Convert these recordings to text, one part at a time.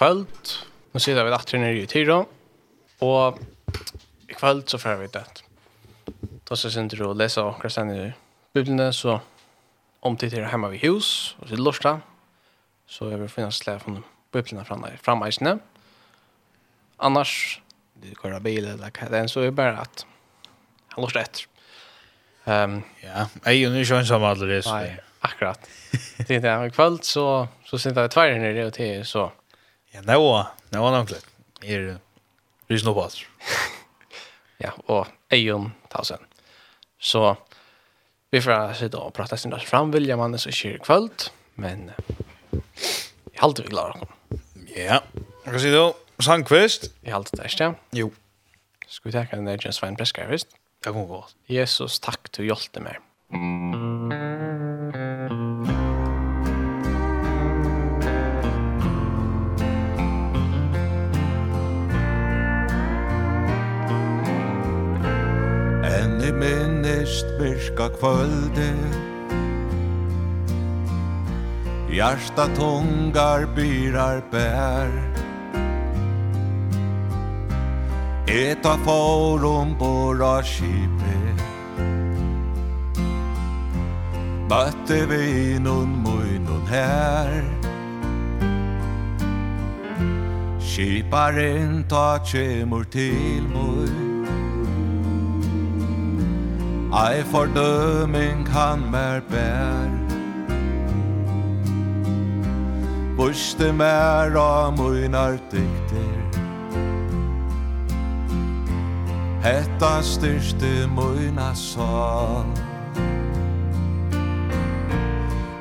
kvöld. Nu sitter vi att nere i Tyra. Och i kvöld så får vi det. Då så sen du läsa och kristna i Bibeln så om till er hemma vid hus och till Lorsta. Så jag vill finnas slä från Bibeln fram där fram Annars det går av bil eller vad det än så är bara att han Lorsta efter. Um, ja, jag är ju inte ensam alldeles. Nej, akkurat. det är där i kvöld så så sitter vi tvär nere och till så Ja, nå, var, det nok litt. Er rysende på oss. ja, og Eion Tausen. Så vi får sitte og prate sin dag fram, vilja mannen som skjer i kvöld, men jeg halte vi glad dere. Ja, hva sier du? Sandqvist? Jeg er alltid det ikke. Jo. Skal vi takke den der Jens Svein Breskar, visst? Det kommer godt. Jesus, takk du hjelpte meg. Mm. Jeg minnest virka kvölde Hjarta tungar byrar bär. Eta forum bora kipe Bøtte vi nun muinun her. Kiparen ta tjemur til mui Ei fordøming kan mer bær Buste mer av munar dykter Hetta styrste muna sal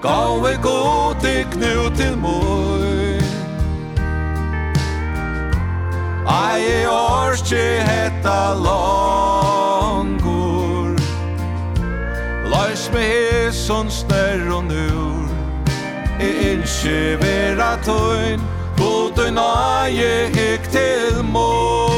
Gave god dyk til mui Ei orski hetta lov Lars med hesons snær og nur E innskje vera tøyn. God og naie hek til mål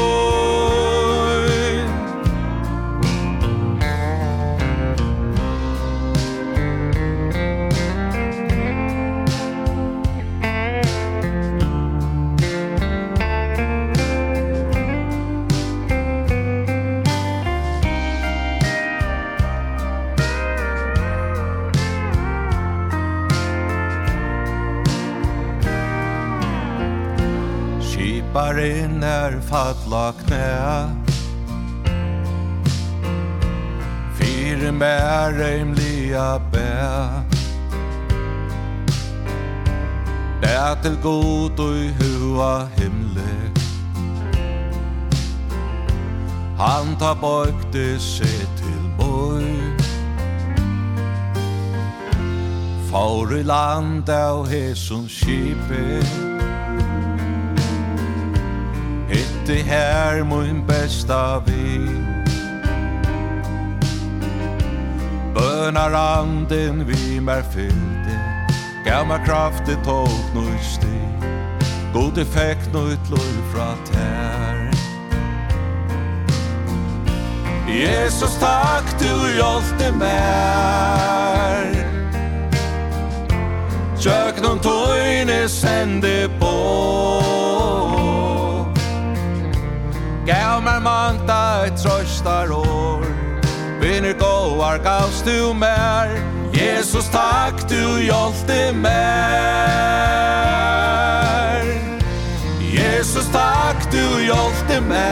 vänner fattla knä. Fyr mer rimliga bä. Det till god og i hua himle. Han tar seg til till boj. I land av hesson skipet sitte her mun besta vi Bønar anden vi mer fyllde Gav meg kraftig tog nøy sti God effekt nøy tløy fra tær. Jesus takk du hjelte mer Tjøknon tøyne sende på Gav mer manta et trøystar år. Vinner gåar gavst du mer Jesus takk du hjolte mer Jesus takk du hjolte mer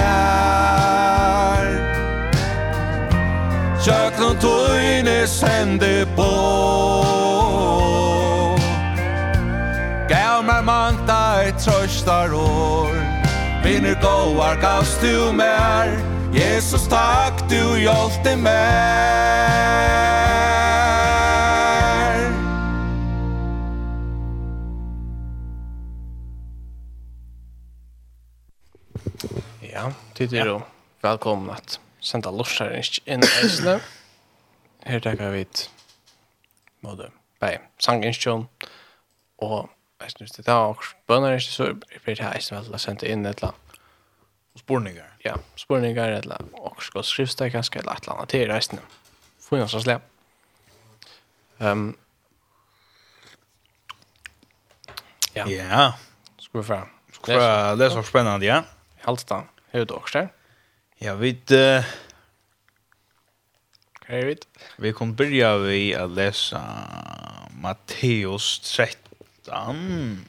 Tjöknum tøyne sende på. Gav mer manta et trøystar år. Vinner goar gavst du mer Jesus takk du hjalte mer Ja, tid er jo velkommen at senda lorsar inn i eisene Her takkar vi et både bei sanginstjon og Jeg synes det er også bønner ikke så blir det her som jeg sendte inn et eller annet. Sporninger? Ja, sporninger et eller och ska skal skrivstøy kanskje eller et eller annet til reisende. Få inn oss og slem. Ja. Ja. Ska vi fram. Ska vi fra. Det så spännande, ja. Halvstand. Hur er också? også? Ja, vi... Uh, Hva er det? Vi kan börja vi att läsa Matteus 13 Dan.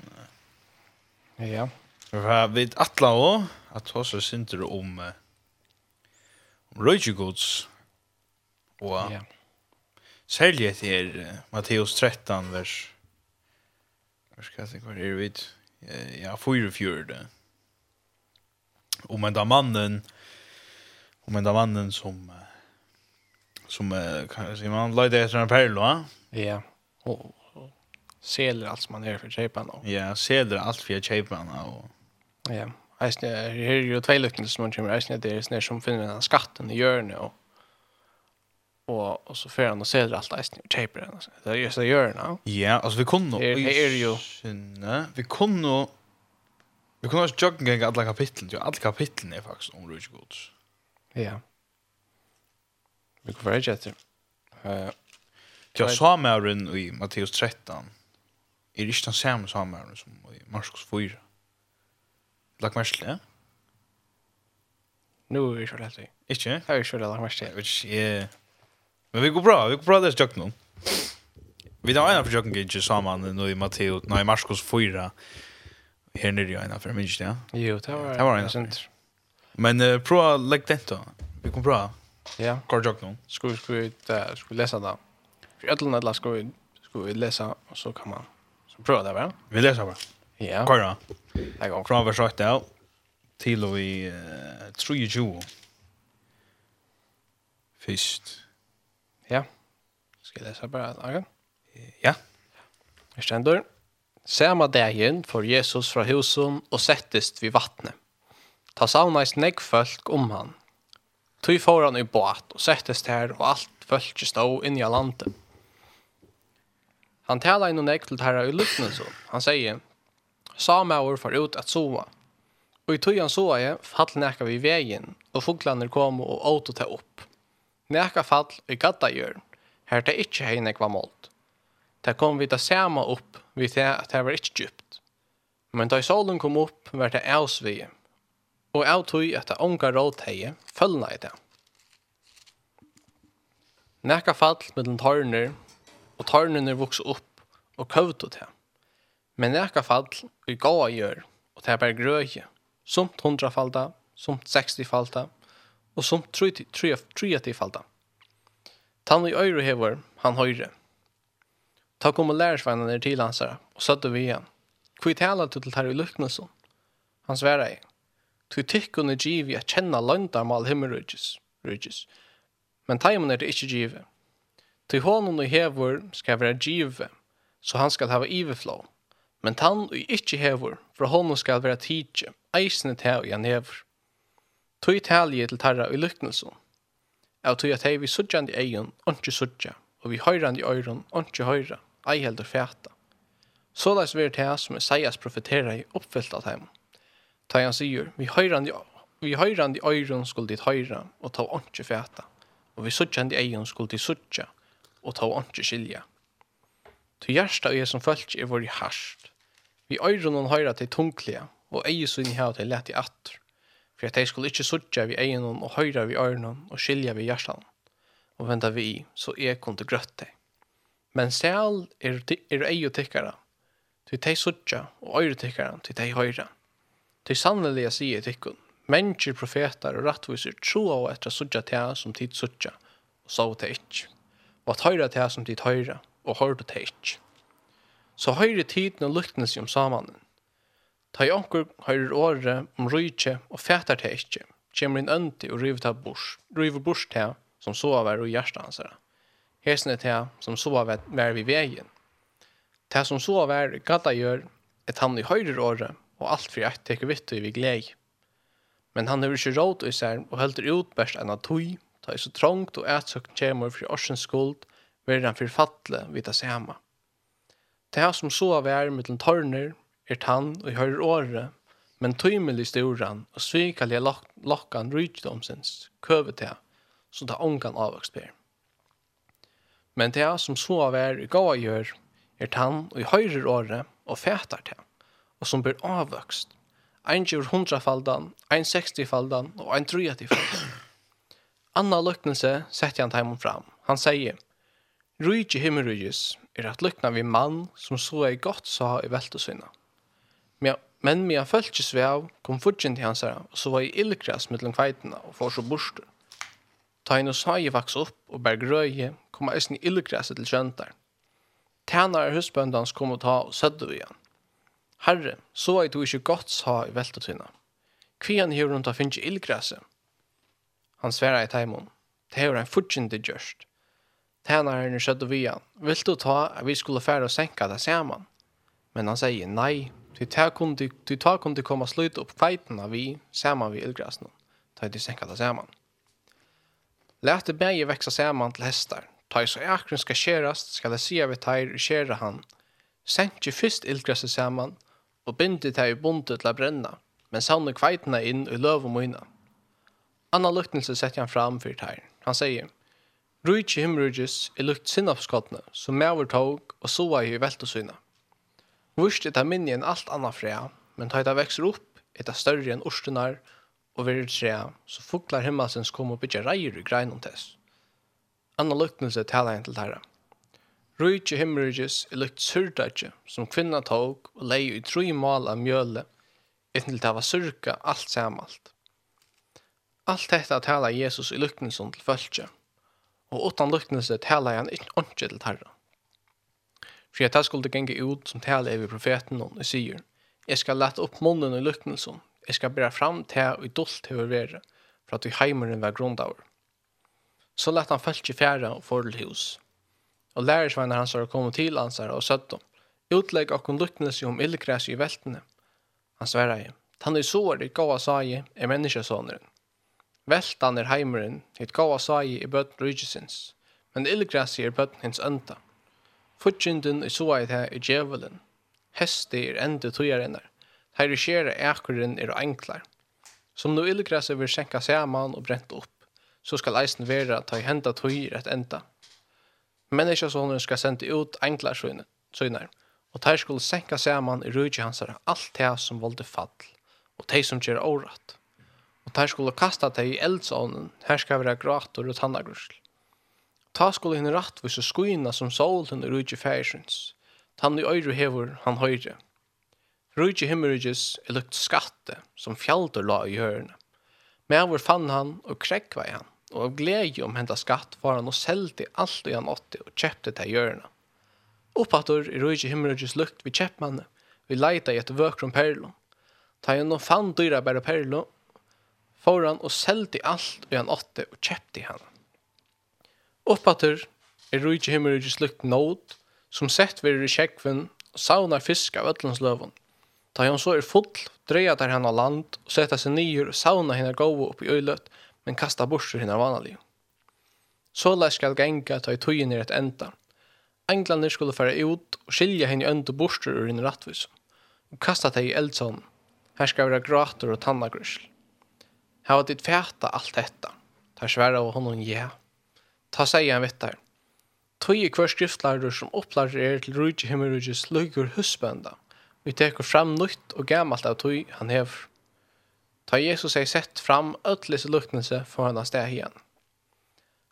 Ja. Ja, við atla og at så sindur om uh, om Roger Goods. Og ja. Særlig etter uh, Matteus 13 vers Hva skal jeg hva är det Ja, 44. Om en da mannen om en da mannen som som kan jag säga man løyde etter en perlo, ja? Ja, Och säljer allt som man är för köpa då. Ja, säljer allt för köpa och Ja. Alltså det är ju två lukter som man kommer alltså det är snär som finner den skatten i görne och och och så för han och säljer allt alltså köpa den. Det är just det gör nu. Ja, alltså vi kunde Det är ju nej, vi kunde Vi kunde också jogga gäng alla kapitlen, ju alla kapitlen är faktiskt om Rich Goods. Ja. Vi kunde vara jätte. Eh. Jag sa med i Matteus 13 er ikke den samme samhæren som i Marskos 4. Lagt mest til det? Nu er vi kjørt helt i. Ikke? Jeg er kjørt lagt mest til det. Men vi går bra, vi går bra det stjøkken nå. Vi tar ena for stjøkken ikke sammen nå i Matteo, nå i Marskos 4. Her nere i ena for minst det, ja? Jo, det var, det var ena. Sint. Men uh, prøv å legge den da. Vi går bra. Ja. Går stjøkken nå. Skal vi, skal vi, skal vi lese da? For jeg tror at vi, skal vi lese, og så kan man prøve det va? Vi leser bare. Ja. Hva da? Det går. Fra vers 8 av til og i uh, 23. Først. Ja. Skal jeg lese bare? Okay. Ja. Jeg stender. Sama dagen får Jesus fra husen og settest vid vattnet. Ta saunais negg folk om han. Tøy foran i båt og settest her og alt folk stå inn i landet. Han talar innan ägg til herra i luknelsen. Han säger Samauer far ut att sova. Og i tøyan så jeg fall nekka vi vegin, og fuglander kom og åt og ta opp. Nekka fall i gadda gjør, her det ikkje hei nekva målt. Det kom vi ta sama opp, vi te at det var ikke djupt. Men da solen kom opp, var det avs vi, og av tøy at det unga råd hei, følgna i det. Nekka fall mellom tørner, og tørnene vokser opp og køvde til. Men det er fall vi går og gjør, og det er bare grøye, sumt hundrafalda, 60 sekstifalda, og sumt tryatifalda. Tann i øyre hever, han høyre. Ta kom og lærersveinen er til hans her, og søtte vi igjen. Hvor taler du til her i lukknesen? Han sverre jeg. Tu tykkun er givi at kjenna løndarmal himmelrydges, men taimun er det ikke givet. Ty honom och hevor ska vara give, så han ska hava iveflå. Men han och icke hevor, för honom ska vara tidje, eisne te och han hevor. Tui talje til tarra i lyknelsen. Av ty at hei vi sudjande egen, ontsje sudja, og vi høyrande i øyron, ontsje høyra, ei heldur fæta. vi veri det som Isaias profeterar i oppfyllt av dem. Ta han sier, vi høyrande vi høyrande i øyron skulle dit høyra, og ta ontsje fæta, og vi sudjande egen skulle dit suttja, og ta ikke skilja. Til hjersta og jeg som følt er vår harsht. Vi øyren og høyra til tunglige, og eie inn i havet til lett i atter, for at jeg skulle ikke sutja vi eien og høyra vi øyrene og skilja vi hjerstan, og venda vi i, så jeg kunne grøtt deg. Men sel er, er eie tikkara, til de sutja og øyre tykkara til de høyra. Til sannelig jeg sier tykkun, mennesker, profetar og rattviser troa og etter sutja til som tid sutja, og så til ikkje og at høyre til som dit høyre, og høyre til ikke. Så høyre tiden og lyktnes om samanen. Ta i onker høyre året om rydtje og fætar til ikke, kommer inn ønti og river til bors, river bors til som sover og hjertansere. Hesen Hesene til som sover vær vi veien. Til som sover gata gjør, et han i høyre året, og alt for jeg teker vitt og vi gled. Men han har ikke råd i seg og holder ut best enn at tog, ta i så trångt og ætsøkt kjemur för årsens skuld, verður han fyrir fatle vid det samme. Det som så av er mittlen tørner, er tann og høyrer året, men tøymelig storan og svikalige lok lokkan ryddomsens køve til, så det ångan avvokst ber. Men det som så av er i gåa gjør, er tann og høyrer året og fætar til, og som ber avvokst, ein gjør hundrafaldan, ein sekstifaldan og ein trygatifaldan. Anna lyknelse sätter han tajmon fram. Han sier, Rujtje himmelrujus er at lykna vi mann som så ei godt sa i veltesynna. Men mia fölkjes vev kom fudgen til hans herra og så var i illgräs mittlom kveitina og får så borster. Ta henne sagi vaks opp og berg røye kom eisen i illgräset til kjøntar. Tænare husbøndans kom og ta og sødde vi han. Herre, så ei du ikke godt sa i veltesynna. Kvian hevur hun ta finnje illgräset Han svärar i tajmon. Det är en fortjänte görst. Tjänar henne skötte vi han. Vill du ta at vi skulle färra och sänka det saman? Men han säger nej. Ty ta kunde, ty ta kunde komma slut upp kveiterna vi samman vid illgrasen. Ta det sänka det samman. Lät det bäge växa samman till hästar. Ta i så akren ska kärast ska det se vi tar och kära han. Sänk först illgrasen samman och binde det i bundet till att bränna. Men sann kveiterna in i löv och myna. Anna luktnelse sätter han fram för det här. Han säger Rujtje himrujtjes er lukt sinnapskottene, som mever tog og soa i velt og syna. Vurst er det minni enn alt anna frea, men ta det vekser opp, er det større enn orstunar, og verir tre, så fuklar himmelsens kom og bytja reier i grein tess. Anna luktnelse taler en til tæra. Rujtje himrujtjes er lukt surdatje, som kvinna tog og lei i tru mal av mjøle, etter det var surka alt samalt. Allt detta tala Jesus i luknelsen til fölkje, og utan luknelse tala han ikke til tarra. For at det skulle genge ut som tala over profeten og sier, jeg skal lette opp munnen i luknelsen, jeg skal bæra fram til og i dolt til å være, for at vi heimeren var grundaver. Så lette han fölkje fjæra og fordel hus. Og lærersvenner hans har kommet til hans her og søtt dem, utlegg okkon luknelse om ildgræs i veltene. Han sverre, han er såret gav av sage er menneskesåneren. Veltan er heimeren, hitt gåa sagi i bøtten rydgesins, men illgrasi er bøtten hins ønta. Fudgjindin i soa i det er djevelen. Hesti er endi tujarinnar. Her skjera ekkurin er enklar. Som nu illgrasi vil senka saman og brent opp, så skal eisen vera ta i henda tujir et enda. Menneskjasonen skal sende ut enklar søgnar, og ter skulle senka saman i rydge hansara alt det som volde fall, og de som gjer åratt og der skulle kasta deg i eldsånen, her skal være grator og tannagrusl. Ta skulle henne rattvise skuina som solen er utje færsins, tann i øyru hever han høyre. Rujtje himmerujtjes er lukt skatte, som fjaldur la i hjørne. Mævur fann han og krekva i han, og av glede om henta skatt var han og seldi alt i han åtte og kjepte til hjørne. Oppator i rujtje himmerujtjes lukt vi kjeppmanne, vi leita i et vøkrum perlo. Ta gjennom fann dyra bæra perlum, foran og seldi alt og han åtte og kjepti han. Uppatur er rujtje himmel rujtje slukt nåd, som sett virur i kjekven og saunar fisk av ötlens løvun. Da han så er full, dreia der han av land og setta seg nyer og sauna henne gåa upp i øylet, men kasta bursur henne vanlig. Så lai skal genga ta i tøyen er et enda. Englander skulle færa ut og skilja henne i øndu bursur ur henne rattvis og kasta teg i eldsån. Her skal vera grater og tannagrysl. Hava ditt fæta alt detta. Ta sværa av honom ja. Ta seg han vittar. Tøye hver skriftlærer som opplærer er til rujtje himmelrujtjes løygur husbønda. Vi teker fram nytt og gammalt av tøy han hever. Ta Jesus seg sett fram ödlis luknelse for han steg igjen.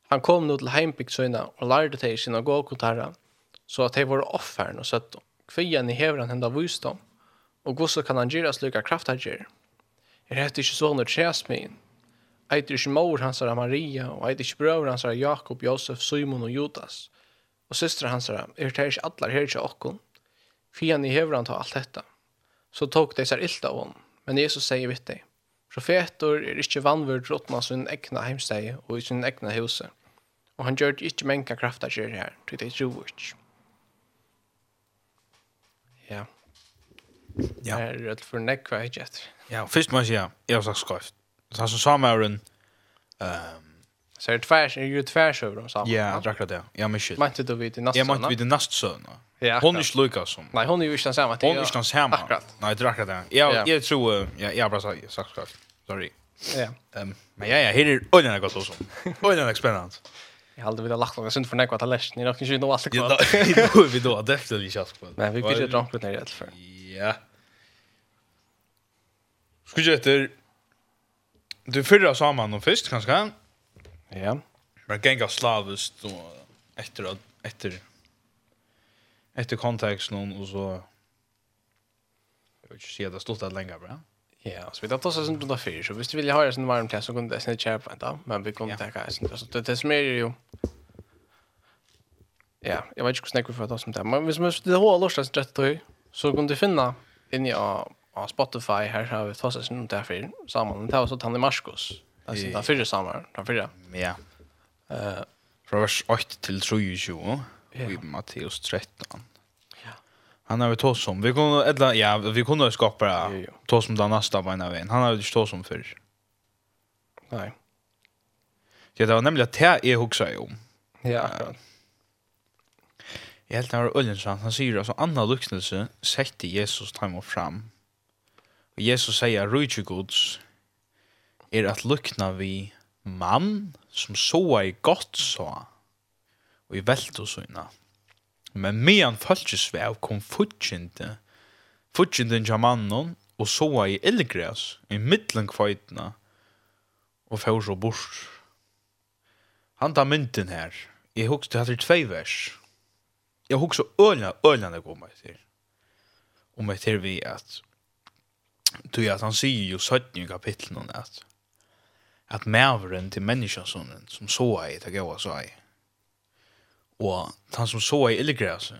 Han kom nå til heimbygdsøyna og lærde til sina gåkotarra, så at de var offeren og søttom. Kvian i hevran henda vysdom, og gosso kan han gyra slukka kraftagyr. Er hette ikke sånne at? Eitir mor hans av Maria, og eitir ikkje brøver hans av Jakob, Josef, Simon og Judas. Og systra hans av, er det ikkje allar her ikkje okkon? Fian i hevran ta alt dette. Så tok de seg ilt av hon, men Jesus sier vitt deg. Profetor er ikkje vannvurd råttna sin egna heimsteg og i sin egna huse. Og han gjør ikkje menka krafta kjer her, til det tro ikkje. Ja. Ja. Det er rett for nekva hva jeg etter. Ja, først må jeg si ja, jeg har sagt skøyft. Så han som sa med meg en... Så er det tværs, er jo tværs over dem sammen. Ja, det er det. Ja, men shit. Mante du vid i nastsøvna? Jeg mante vid i nastsøvna. Ja, hon är ju lika som. Nej, hon är ju inte samma. Hon är inte samma. Akkurat. Nej, det är det. ja. jag tror, jag, jag bara sagt, sagt klart. Sorry. Ja. Um, men ja, ja, här är öjnen gott också. Öjnen är spännande. Jag hade velat lagt några synd för nekva att läsa. Ni har kanske inte allt kvar. Ja, vi då, definitivt inte allt kvar. Nej, vi blir ju drunk med det i alla fall. Ja. Skulle efter Du fyrra saman om fyrst, kanskje? Ja. Men genga slavist og etter etter etter kontekst noen og så jeg vil ikke si at det stod det lenger bra. Ja, så vi tar oss en rundt fyr, så hvis du vil ha en varm til, så kunne det snitt kjære på en dag, men vi kunne ja. tenke en sånn, så det som er jo ja, jeg vet ikke hvordan jeg kunne få ta oss om det, men hvis vi det ha lort til rett tøy, så kunne du finne inni av av Spotify här har vi tagit sig inte fyr sammen. Det var så Tanni Marskos. Det Marskos. Alltså den förra sommaren, den. Ja. Eh, från vers 8 till 23 i Matteus 13. Ja. Han har vi tagit om. Vi kunde eller ja, vi kunde skapa ta om den nästa på en av en. Han har vi inte tagit om förr. Nej. Ja, det var nämligen att det är huxa om. Ja, akkurat. Jeg helt nær Øllensson, han sier altså, Anna Luksnelse sette Jesus time og fram, Og Jesus sier at rujtje gods er at lukna vi mann som soa i godt så og i velt og sånne. Men medan falskesvev kom futsjende futsjende ja mannen og soa i elgræs i middelen kvøytene og fjør så bort. Han tar mynten her. Jeg husker at det tvei vers. Jeg husker ølene, ølene går meg til. Og meg til vi at Du ja, att han säger ju sådant i kapitlet någon att att mävren till människosonen som så i det går så i. och han som så i illgräset.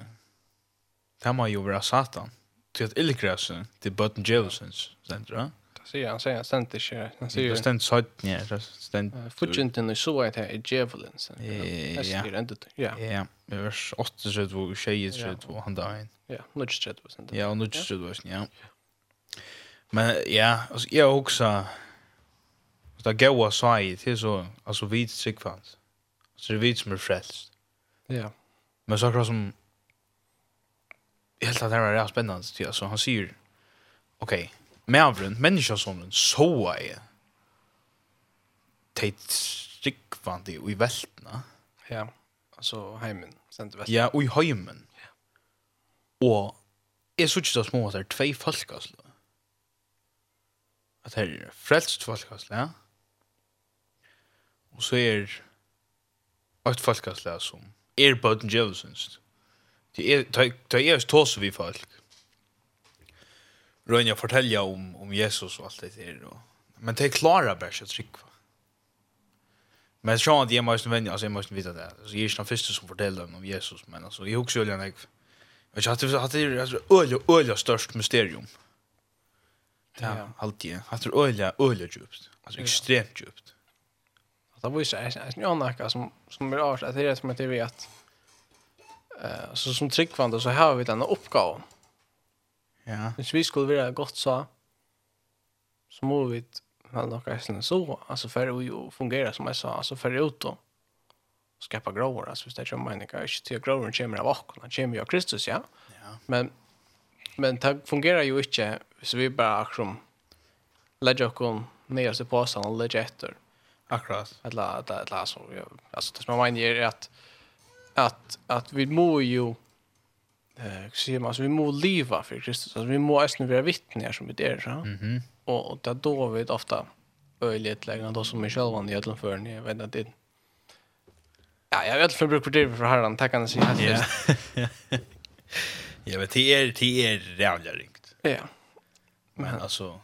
det må ju vara satan till att illgräset till button jevsons sent det. det sier han säger han stendt inte han säger det sent sådant ja det sent fudgenten så är det jevsons ja ja ja ja det är 8 så det var tjejer så det han där ja nu tjejer det ja. ja nu tjejer det var ja Men ja, alltså jag också så där goa side till så alltså vid sekvens. Så det vid som är frälst. Ja. Men så akkurat som helt att det här är spännande till alltså han säger okej, okay, mävren, människan som så är teit strikvandi i veltna. Ja, altså heimen, sendt veltna. Ja, og i heimen. Ja. Og jeg synes det er små at det er tvei folk, altså at her er frelst folkasle, og så er et folkasle som er bøten djevelsens. Det er, det er tås vi folk. Rønja fortelja om, om Jesus og alt det der, og, men det er klara bare ikke å trykva. Men jeg tror at jeg må ikke vende, altså jeg må vite det. Altså, jeg er ikke den første som forteller om Jesus, men altså, jeg husker jo jeg, jeg vet ikke, at det er øye, øye størst mysterium. Ja. Ja, alltid. Hatt er öliga, öliga djupt. Alltså extremt djupt. Att det var ju så här, jag har något som, som är avs att det är som att jag vet. eh så som tryckvande så har vi denna uppgåva. Ja. Hvis vi skulle vara gott så, så må vi väl något ägstena så. Alltså för att fungera som jag sa, alltså för det ut och skapa gråvar. Alltså hvis det är som meningen inte till att jag kommer av åkarna, kommer ju av Kristus, ja. ja. Men Men det fungerar ju inte så vi bara akkurat lägger oss kom ner sig på sån och lägger efter. Akkurat. Eller la att så alltså det som man menar är att att att vi må ju eh ser man så vi må leva för Kristus. Alltså vi må äsna vara vittnen som det är så. Mhm. Och, och det då vi ofta öjligt lägga då som Michel vann i Ödlan för ni jag vet att det Ja, jag vet för brukar det för herran, tackar kan jag säga. Ja. Jag vet det är det är jävla ringt. Ja. Men ja. alltså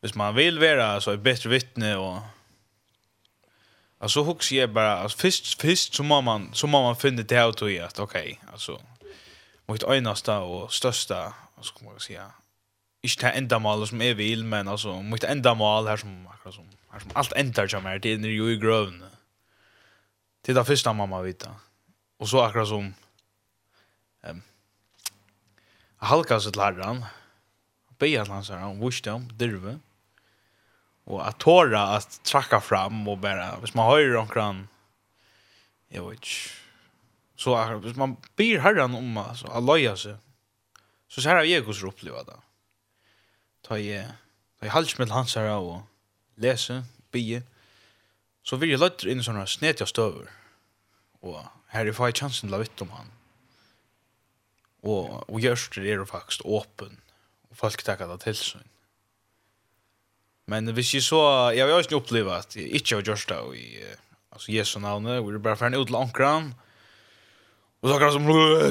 hvis man vill vara alltså ett bättre vittne och alltså hooks jag bara alltså först först så må man så må man finna det ut och ja, okej, alltså mitt einaste och största vad ska man säga inte det enda mål som jag vill men alltså mitt enda mål här som akkurat som här som allt ändar som är det är ju i grön. Det är det första mamma vita. Och så akkurat som ehm halka seg til herren, be at han sier, han vurs dem, dirve, og at tåra at trakka fram og bare, hvis man høyre omkran, jeg vet ikke, så hvis man ber herren om, altså, at loja seg, så här jeg jeg hos oppleva det. Ta i, ta i halvt med hans herre og lese, be, så vil jeg løyter inn sånne snetja støver, og her er jeg chansen til å vitt om han, Och og gjørst det är faktisk öppen och folk tackar det till sig. Men hvis jeg så, jeg har ikke opplevd at jeg ikke har gjort det i altså Jesu navnet, hvor jeg bare ferdig ut til ankeren, og så akkurat som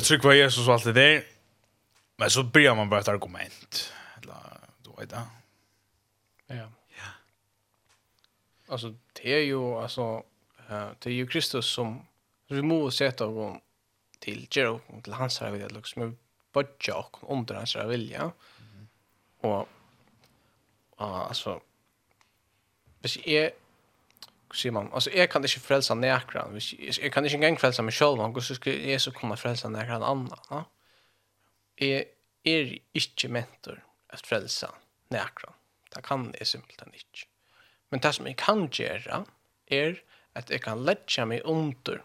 trykk på Jesus og alt det der, men så bryr man bare et argument, eller du vet det. Ja. ja. Altså, det er jo, altså, det er jo Kristus som, vi må sette av om till Jero och till hans här vilja liksom med budget och under hans här vilja. Och ja, alltså hvis jeg sier man, altså jeg kan ikke frelsa nekran, hvis jeg, jeg kan ikke engang frelsa meg selv, men hvordan skal jeg så kunne frelse nekran annan, ja? Jeg er ikke mentor at frelsa nekran. Det kan jeg simpelthen ikke. Men det som jeg kan gjøre, er at jeg kan letja meg under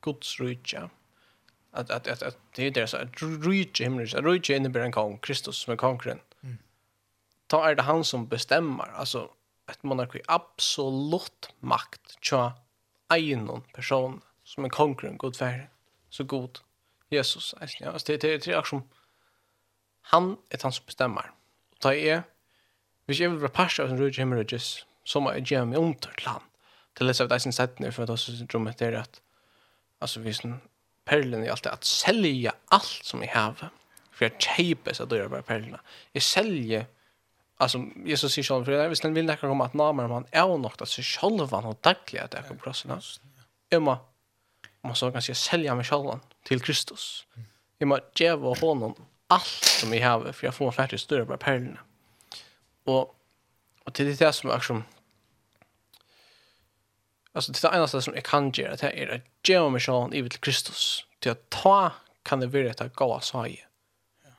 Guds rydja, att att att, at, det är så att reach him reach reach in the kong Kristus som är konkurren. Mm. Ta är det han som bestämmer alltså ett monarki absolut makt tja en person som är konkurren god för så god Jesus alltså ja det det är som han är han som bestämmer. Och ta är vi ska vara passa som reach him reach som är gem i ont. Till dess att det är sin sätt för att oss drömmer det att alltså vi perlen i allt att sälja allt som jag har för att köpa så då är bara perlerna. Jag säljer alltså Jesus säger själv för det visst vill näka komma att namn man är nog att sig själv han har dagliga att jag kommer krossa. Emma man så kanske sälja mig själv till Kristus. Emma ge var honom allt som vi har för jag får färdigt större bara perlerna. Och och till det som är som Alltså det enda stället som jag kan göra det är att ge mig själv i till Kristus. Till att ta kan det vara att gå av här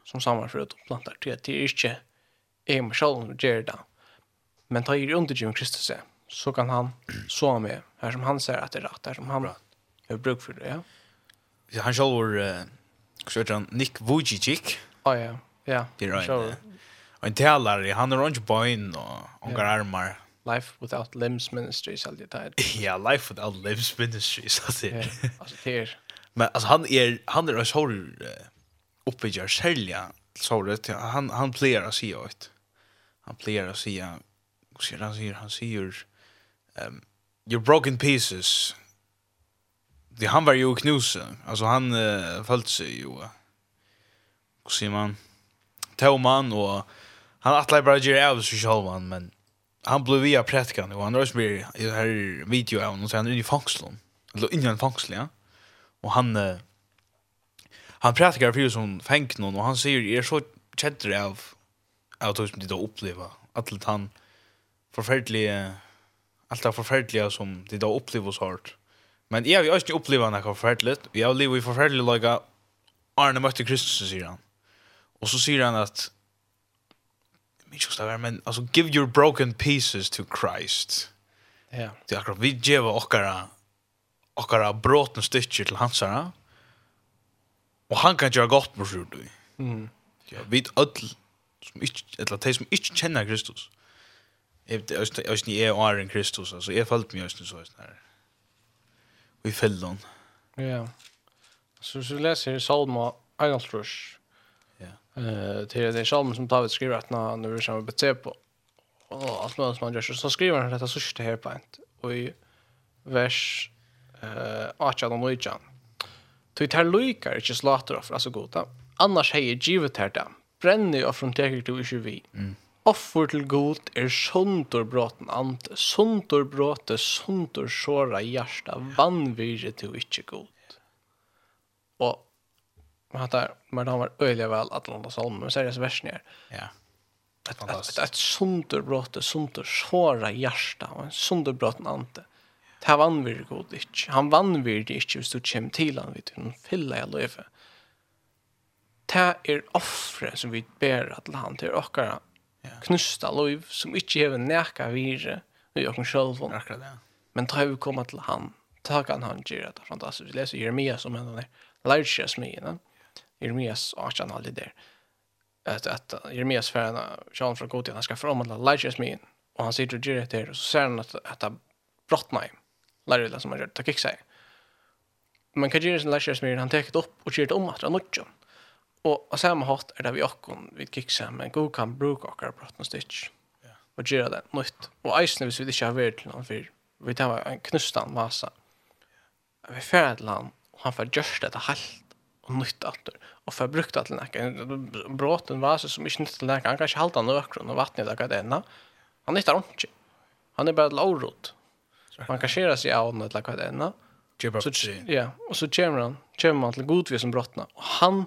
Som samman för att planta till att det är inte jag mig själv som gör det. Men ta er under Jim Kristus så kan han så med här som han säger att det är rätt. Här som han har bruk för det. Ja. Han själv var så heter han Nick Vujicic. Ja, ja. Ja. Det är en talare. Han har orange bön och några armar Life Without Limbs Ministry så det där. Ja, Life Without Limbs Ministries alltid. Ja, alltså det Men alltså han är han är så hur uppbygger sälja så det han han plear att se ut. Han plear att se hur ser han ser han ser um, your broken pieces. Det han var ju knuse. Alltså han uh, följde sig ju. Hur ser man? Tauman och han atlar bara ger av sig själv men han blev via prätkan och han rörs blir i det här video av honom så han är i fångslon. Eller inne i en fångsl, ja. Och han eh, han prätkar för som fänk någon och han säger är så chatter av av det som de då upplever. Att han förfärliga allt det förfärliga som de då upplever så hårt. Men jag har ju också upplevt något förfärligt. Vi har levt i förfärliga lagar Arne mötte Kristus, säger han. Och så säger han att inte just där men alltså give your broken pieces to Christ. Ja. Det är akkurat vi ger okkara, okkara brotna stycken til hans här. og han kan gjøre godt med sig då. Mm. Ja, vi öll som ikke, eller de som ikke kjenner Kristus. Jeg vet jag jag ni är er en Kristus altså, jeg følte meg, just nu så här. Vi fällde hon. Ja. Så så läser Salma Einaltrush. Eh till det psalm som David skriver att när nu ska vi bete på. Och allt möjligt som han gör så skriver han detta sista här på ett och i vers eh Acha och Lujan. Till tar Luika inte låter offer alltså goda. Annars hejer givet här där. Bränner och från teker till vi vi. Offer till god är suntor bråten ant, suntor bråte, suntor såra hjärsta, vann virre till inte god. Och Men han där men han var öliga väl att landa salmen men seriös versen är. Ja. Ett ett ett sunderbrott, sunder såra hjärta och en sunderbrott ante. Det här vann vi det god inte. Han vann vi det inte hvis du kommer til han vid hun fylla jeg løyve. Det er offre som vi ber til han til åkere knusta løyv som ikke hever nækka vire i åkken sjølv. Men tar vi komma til han, ta han han gjør det fantastisk. Vi leser Jeremia som en av de lærkjøsmyene. Jeremias och han hade där. Att att Jeremias förna en Sean från Gotian ska framhålla Elijahs min och han sitter och gör det och så ser han att att det brottnar. det som man gör, tack sig. Men kan Jeremias Elijahs min han tar upp och kör det om att han nutchen. Och och samma hatt är det vi också vid kicksa men god kan bruka och brottna stitch. Ja. Och göra det nytt. Och ice vis vi det kör väl till någon för vi tar en knustan massa. Vi färdlan och han får just det helt och nytt åter och för brukt att läcka bråten var så som inte nyttar läcka han kanske halta några och vattnet där det ena han nyttar inte han är bara lårot man kan köra sig av något läcka det ena så ja och så kommer han kommer man till godvis som brottna och han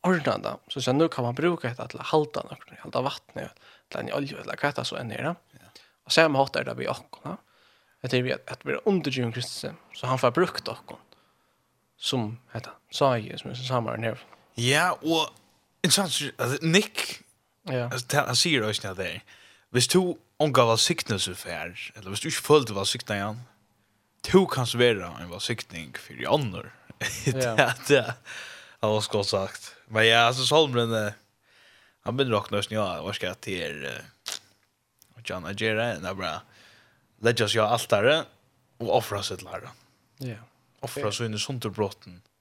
ordnar det så så nu kan man bruka det att halta några halta vattnet till en olja eller katta så än nere och sen har det vi också Det är vi att, att vi är under Jim Kristensen så han får brukt och som heter Saje som är samma här Ja, og interessant, altså, Nick, ja. altså, han sier også ned der, hvis du omgav av siktnelse fær, eller hvis du ikke følte av siktning igjen, du kan svera en av siktning for i andre. Ja. det var så godt sagt. Men ja, altså, Salmren, han begynner å knøsne, ja, hva skal jeg til, er, uh, John Agera, det er bra, legger oss jo altare, og offra sitt lærer. Ja. Offra så inn i sunterbrotten. Ja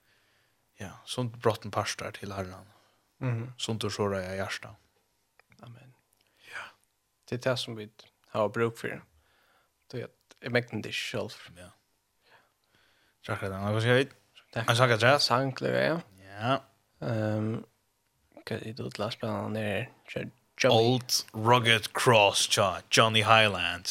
ja, sånt brotten parstar till Herren. Mhm. Sånt och såra jag hjärta. Amen. Ja. Det är det som vi har bruk för. Det är att mäkten det själv. Ja. Tack för det. Vad ska vi? Jag ska att jag ja. Ja. Ehm, kan du då läsa på den där Johnny. Old Rugged Cross, Johnny Highland. Johnny Highland.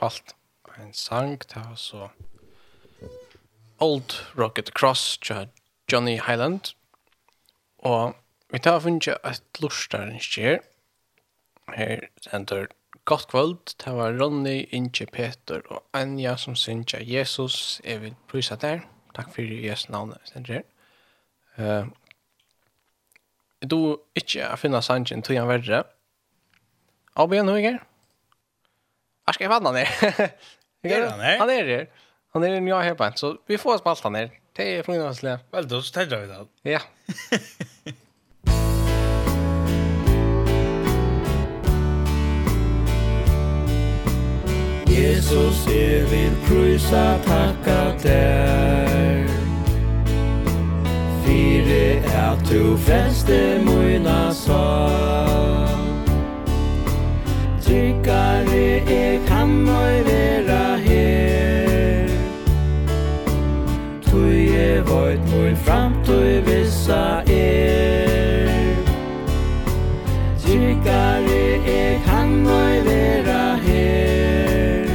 spalt en sang til så Old Rocket Cross til Johnny Highland. Og vi tar funnet et lortar skjer. Her sender Godt kvöld, det var Ronny, Inge, Peter og Anja som synes jeg Jesus, jeg vil prysa der. Takk for Jesu navn, sender her. Uh, du ikke finner sangen til han verre. Avbjørn Høyger. Var ska jag fan han är? han är? Han är det. Han är ju jag här så vi får spalta ner. Det är från oss lä. Väl då så tänder vi det. Ja. Jesus, jeg vil prysa takka der Fyre er du frelste møyna sal tryggare er kan moi vera her. Tui voit, voit fram, framtøy vissa er. Tryggare er kan moi vera her.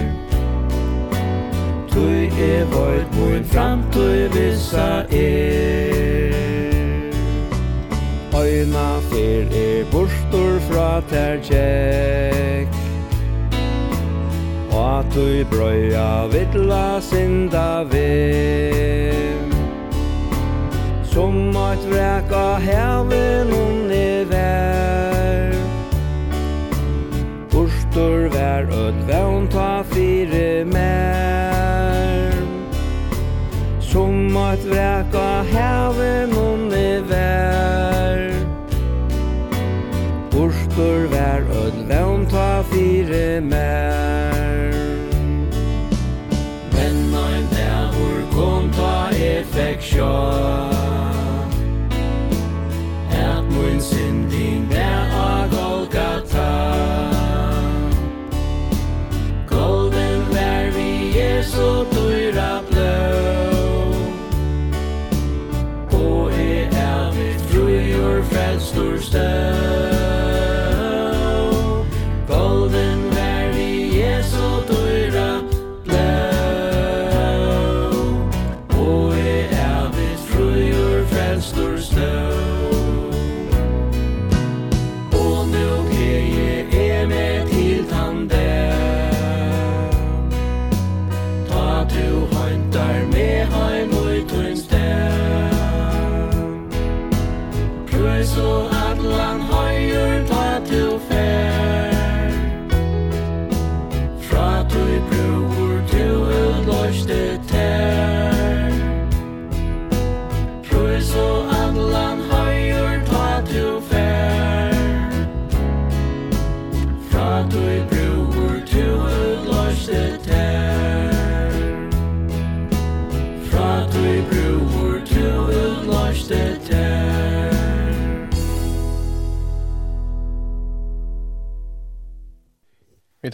Tui voit, voit fram, framtøy vissa er. pratar tjekk Og at du brøya vittla synda vim Som at vreka heven hon i vær Forstor vær ut vevn ta fire mer Som at vreka heven hon i vær onkur vær öll vevn ta fire mer Men ein dagur kom ta effekt sjål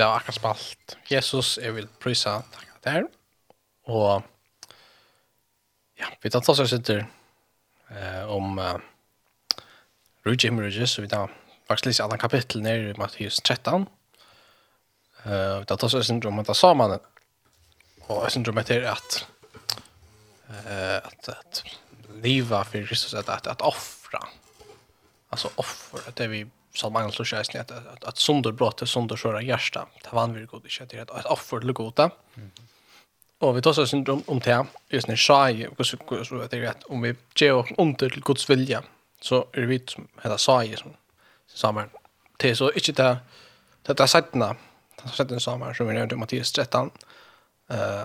vi har akkurat spalt Jesus, jeg vil prysa takk der. Og ja, vi tar oss og sitter eh, om uh, Rujji Himmerujis, så vi tar faktisk lise alle kapittel nere i Matteus 13. Uh, vi tar oss og sitter om at det sa man og jeg syndrom etter at uh, at, at liva for Kristus, at, at, at offra, altså offer, at det vi så man slår sig snett att att sönder brott sönder sköra hjärta det var använder god inte det att offer det goda. Och vi tar så syndrom om det just när shy och så att det rätt om vi ger under till Guds vilja så är vi som hela shy som samman det så inte det det där sättna det sätten samman som vi nämnde Matteus 13 eh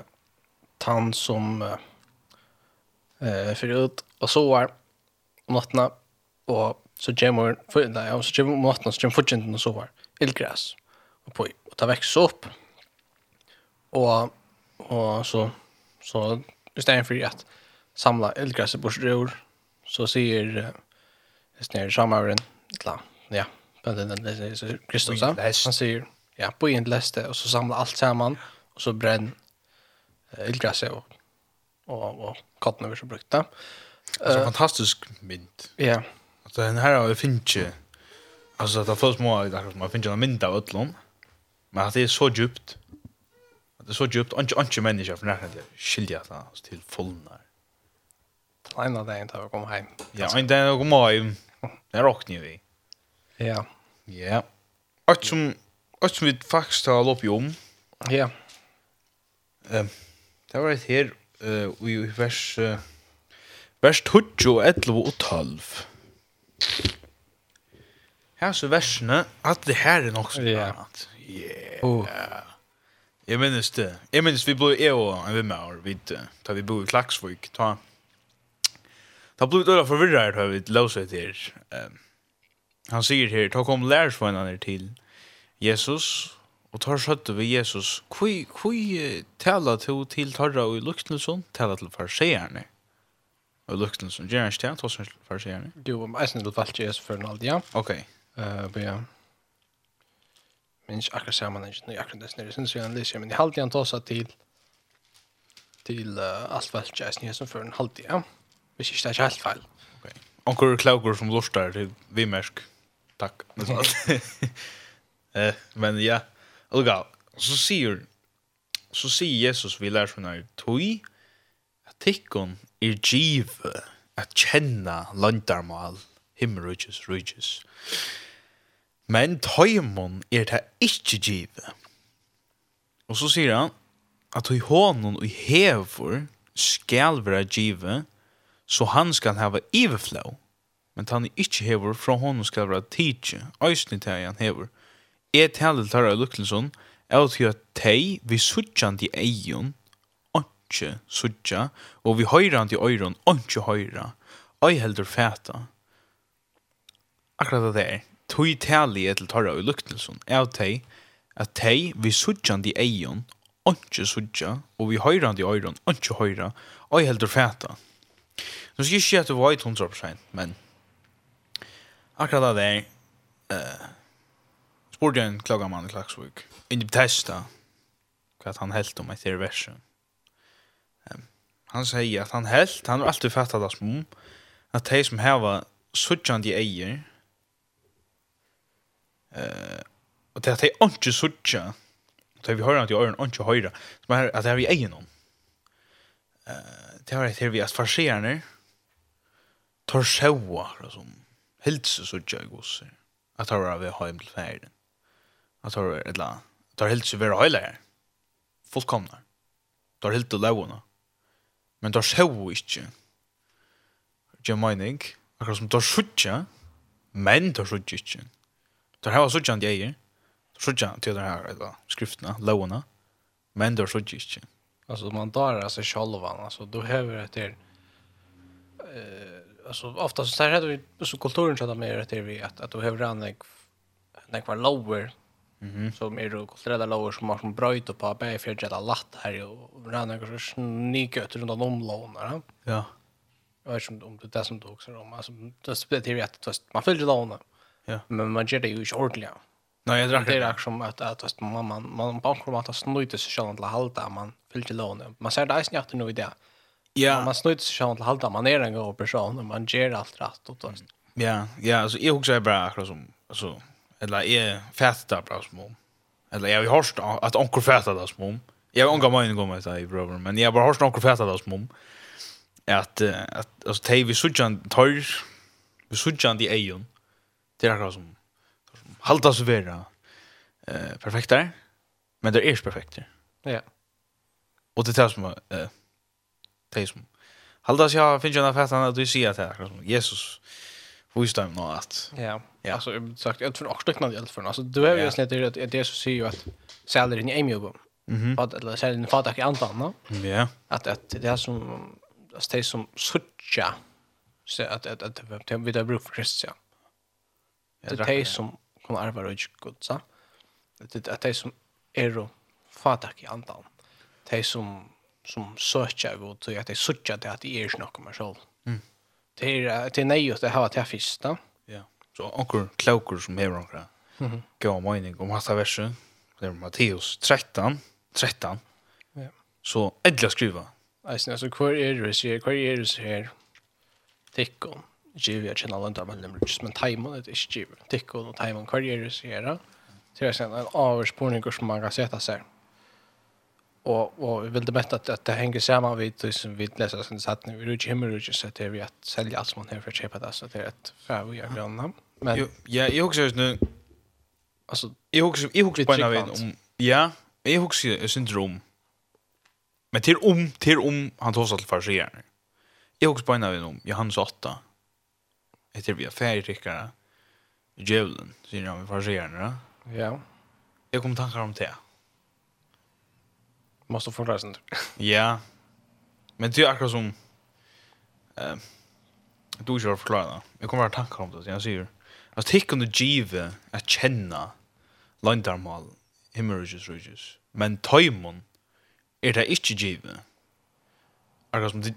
han som eh förut och så var om natten. Och så kommer för nej och så kommer maten så kommer fortsätter och så var illgräs och på och ta växer upp och och så så istället för att samla illgräs på rör så ser istället samövren la. ja men den det så Kristus han säger ja på en läste och så samla allt samman och så bränn illgräs och och och katten över så brukta. det. Alltså fantastisk mynt. Ja. Så den här har vi finnit Alltså det först må jag att man finner en mynd av ötlån. Men att det är så djupt. Att det är så djupt. Anki, anki människa för närhet jag skiljer att han till fullnar. En av dagen tar vi komma hem. Ja, en dag jag kommer hem. Den råknar vi. Ja. Ja. Allt som, allt som vi faktiskt har lopp i om. Ja. Um, det var ett här uh, i vers, uh, vers 12 11 och 12. Her så versene, at det her er nok så yeah. annat. Yeah. Oh. Jeg minnes det. Jeg minnes vi ble jeg og en vän med år da vi bor i Klaxvik. Ta, ta blev det öra da vi løser det her. Um, han sier her, ta kom lärsvänner til Jesus og tar skötte ved Jesus. Hvor kui tala to till tarra og i Luxnelsson, tala til farseerne? Mm Og lukten som gjør ikke det, hos for seg gjerne? Jo, men jeg synes det valgte jeg for en alder, ja. Ok. Men ja. Men ikke akkurat ser man ikke noe akkurat det snirre, synes jeg han lyser, men jeg halte han tåsa til til uh, alt valgte jeg snirre som for en alder, ja. Hvis ikke det er ikke helt feil. Ok. Onkur klaukur som lortar til Vimersk. Takk. Men ja, Olga, så sier så sier Jesus vi lær sånn her tog, tikkun er give at kjenna landarmal himmerujus rujus. Men tøymon er det ikkje give. Og så sier han at i hånden og hever skal være give, så han skal hava iverflow, men han er ikkje hever, fra hånden skal være tidje, æsni til han hever. er taler tar av Lukkelsson, er at tei vi suttjan i eion, ontsje suttja, og vi høyran til øyron ontsje høyra, øy heldur fæta. Akkurat det er, tog tali til torra og luktelsen, er av at teg vi suttjan di eion, ontsje suttja, og vi høyran til øyron ontsje høyra, øy heldur fæta. Nu skal jeg ikke at det var 100%, men akkurat det er, uh, spurte en klagamann i Klagsvik, inn i Bethesda, hva han helt om etter verset han säger att han helt, han har alltid fattat det som att de som häva suttjande eier eh, och det är att de inte suttja det vi hör att jag är inte höjra som är att det är vi eier någon eh, det är att vi är farserande tar sjåa som helse suttja i gosser att det är vi har hem till färden att det är ett land tar helse vi är höjla fullkomna tar helt och lägona men der sjøv ikke. Det er mening, akkurat som der sjøtja, men der sjøtja ikke. Der har sjøtja en djeir, der sjøtja til der her, eller skriftene, lovene, men der sjøtja ikke. Alltså man darar sig själva, alltså då häver det till eh alltså ofta så här hade vi så kulturen så där mer att vi att att då häver han nek nek var lower Mm -hmm. Som är då kulturella lagar som har som bröjt på bäg för att latt här och rann några så sniköter runt om lånar. Ja. Jag vet inte om det är det som du också om. Alltså, det är ju att man följer lånar. Ja. Men man gör det ju inte ordentligt. Nej, jag drack det. Det är som att, att, att man, man, man bankar om att man snöjter sig själv till halta. Man följer lånar. Man ser det i snart nu i det. Ja. Man snöjt sig själv till halta. Man är en god person. och Man gör allt rätt. Ja, ja. Alltså, jag också är bara akkurat som... Alltså, eller är fästa bra som eller jag har hört att onkel fästa det som jag har mig en gång det i bror men jag har bara hört onkel fästa det som att att alltså tej vi sujan tar vi sujan de ejon det är som som haltas vera eh perfekt men det är inte perfekt ja och det tas som, eh tej som haltas jag finns ju en affär att du ser att Jesus Wisdom nå att. Ja. Ja. Alltså jag sagt jag tror också liknande hjälp för alltså du är ju snett det att det så ser ju att säljer i Emil. Mhm. Att eller säljer in fatak i antan då. Ja. Att att det är som att det som sucha så att att att det vi där bruk för Christian. Det är det som kommer arva och gud så. Det är det som är fatak i antan. Det som som söker god så att det sucha det att det är snack om själv. Mm till till nejot det har att fisk då. Ja. Så onkel kloker som här onkel. Mhm. Gå mening om hasa versen. Det är Matteus 13 13. Ja. Så ädla skriva. Alltså alltså kvar är det så kvar är det så här. Tickon. Givet jag känner landa med nummer just men timon det är givet. Tickon och timon kvar är det så här. Så jag sen en avspårning som man kan sätta sig. Mm och och vi vill det bättre att, att det hänger samman vid det som vi läser sen så att vi rycker himmel rycker så att vi att sälja allt som man har för att köpa det så att det är ett för vi gör grann men ja jag också nu alltså jag också jag också på en om ja jag också är syndrom men till om till om han tar sig till farsier jag också på en om Johannes 8 heter vi affärryckare djävulen säger han vi farsier ja. Jag kommer tankar om det måste förklara sånt. Ja. Men det är akkurat som eh uh, du ska förklara. Jag kommer att tankar om det. Jag säger Att tick on the give att känna landarmal hemorrhages ridges. Men tajmon är det inte give. Akkurat som det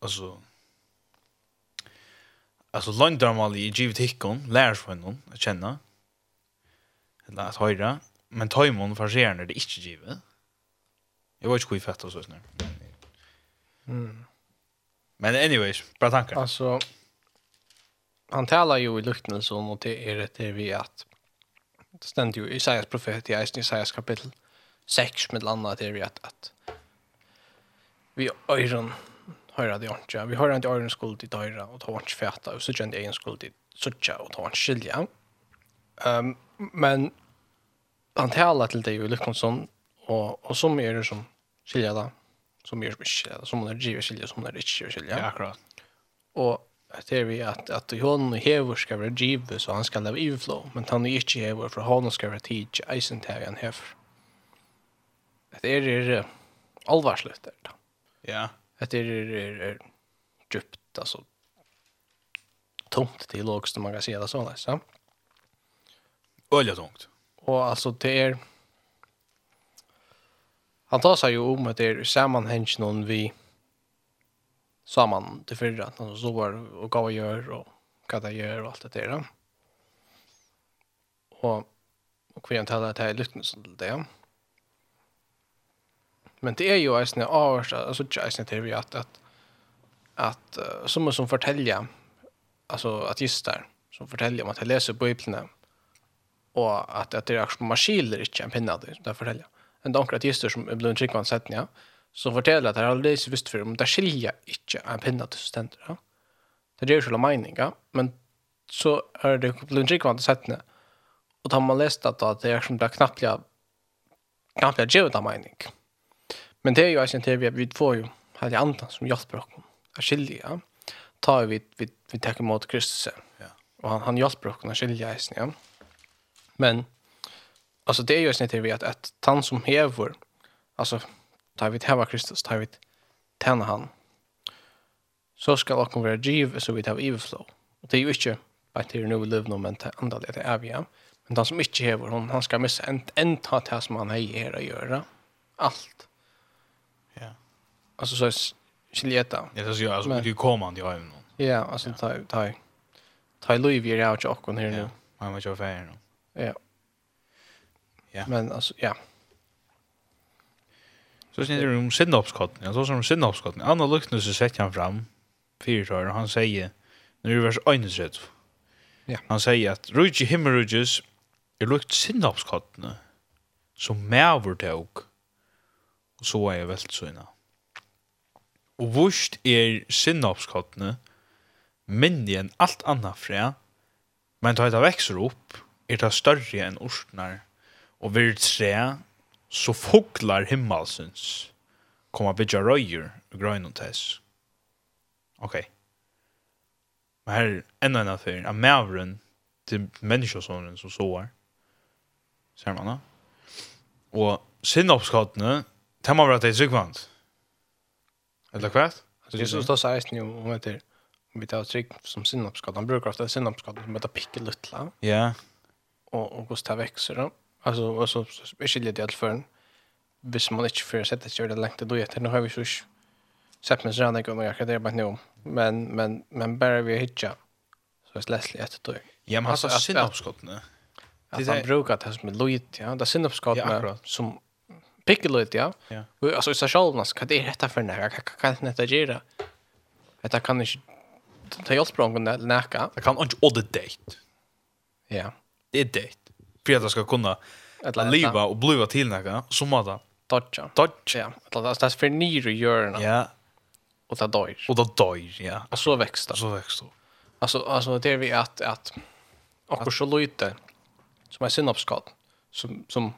alltså Alltså landarmal i givet hickon, lärs för någon att känna. Eller att höra. Men tajmon förser när det inte givet. Jag vet inte sjuk fett och så. Mm. Men anyways, bra tankar. Alltså han talar ju i liknelse om och det är det vi att det ständer ju i Isaias profet i Isaias kapitel 6 med landa det vi att att vi öron höra det inte. Vi hör inte öron skuld i dörra och tar inte fäta och så känner det egen skuld i sucha och tar inte skilja. Ehm um, men han talar till dig i liknelse och och som är det som skilja det, som gjør som ikke skilja det, som hun er driver skilja, som hun er ikke skilja. Ja, akkurat. Og det er vi at, at hon og hever skal være drive, så han skal leve overflow, men han er ikke hever, for hon skal være tid, ikke eisen til han hever. Det er, er alvarsligt, det er Ja. Det er, er, er djupt, altså, tomt til logiskt, man kan säga det sådär, så. Öliga tomt. Och alltså det. Er, han tar seg jo om at det er sammanhäng noen vi samman till förra att han hva och gjør, og hva vad gjør, og alt det der. Og, og vi antar att det är lite sånt där. Men det är ju en sån avs alltså just det vi at, at uh, som som forteller, altså at just där som forteller om att jag läser bibeln og at, at det er akkurat maskiler ikke en pinna det det forteller en ankra artister som er blevet tryggvann sett, ja, som forteller at det er aldri visst for om det skiljer ikke en pinne til studenter, ja. Det gjør selv mening, ja, men så er det blevet tryggvann sett, ja. Og da har man lest at det er som det er knappt knappt givet av mening. Men det er jo eisen til vi, vi får jo hele andan som hjelper oss å skilje, ja. Ta vi, vi, vi tar imot Kristus, ja. Og han, han hjelper oss å skilje eisen, ja. Men alltså det är ju snitt vi att att han som häver alltså tar vi till Kristus tar vi tänna han så ska också vara giv så vi tar overflow och det är ju inte att till är nu vi lever nu men andra det är vi men den som inte häver hon han ska missa en en ta det som han har i att göra. Allt. Ja. Alltså så skiljeta ja det så ju alltså du kommer han ju hem ja alltså ta ta ta Louis vi är ju också här nu. Han var ju färdig Ja. Ja. Men alltså ja. Så sen är det om sinnopskotten. Ja, så som sinnopskotten. Anna Luknus sätter han fram fyra år och han säger nu är vers 1 Ja. Han säger att Ruji Himmeruges är lukt sinnopskotten som mävor tog och så är jag väldigt så innan. Og vurst er sinnopskottene minni enn alt anna fræ, men da det vekser opp, er det større enn orstnar og vir tre, så foklar himmelsens komma bitja røyer og grøyn og tess. Ok. Men her er enda en affær, av mavren til menneskjøsåren som såar. Ser man da? Og sinnoppskattene, det må være at det er tryggvand. Eller hva? Jesus da sier eisen om det heter, hun blir av trygg som sinnoppskatt. Han bruker ofte sinnoppskatt som heter pikkelutla. Ja. Og hvordan det vekser da. Alltså alltså speciellt det alla förn. hvis man inte för sätta sig det längt då heter nu har vi så sett mig såna gånger jag kan det bara nu men men men bara vi hitcha så är Leslie ett då ja men alltså synapskott ne det är brukat det som lojt ja. Det synapskott ja, som picklet ja. Och alltså så självnas kan det rätta för när kan kan det göra Detta kan inte ta hjälp från den näka det kan inte odd date. Ja. Det är date för att jag ska kunna att leva och bliva till några så att dodge. Dodge. Ja. Att det är för nyr i göra. Ja. Och det dör. Och det dör, ja. Och så växer det. Så växer det. Alltså, alltså det är vi att, att och så lite som är synapskad som, som,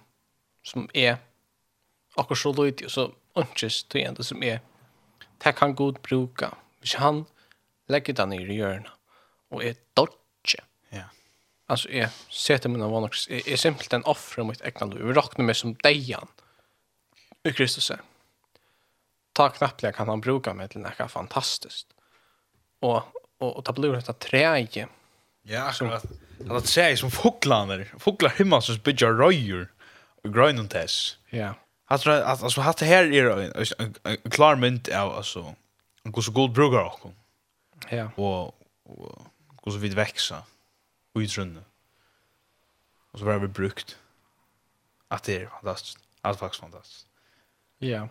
som är och så lite så ångest till ändå som är det kan god bruka. Hvis han lägger den i hjørnet och är dodge alltså är sätter mina vanor är, är simpelt en offer mot egna liv. Vi räknar med som dejan i Kristus. Ta knappliga kan han bruka med till något fantastiskt. Och och och ta blod detta träje. Ja, akkurat. Att det sägs som fåglar, fåglar himla som bygger röjer och grönan tess. Ja. Alltså att alltså hade här är en klar mynt av alltså. Och så god brukar också. Ja. Och och så vid växa i trunne. Och så var vi brukt. Att det är fantastiskt. Allt faktiskt fantastiskt. Ja. Yeah.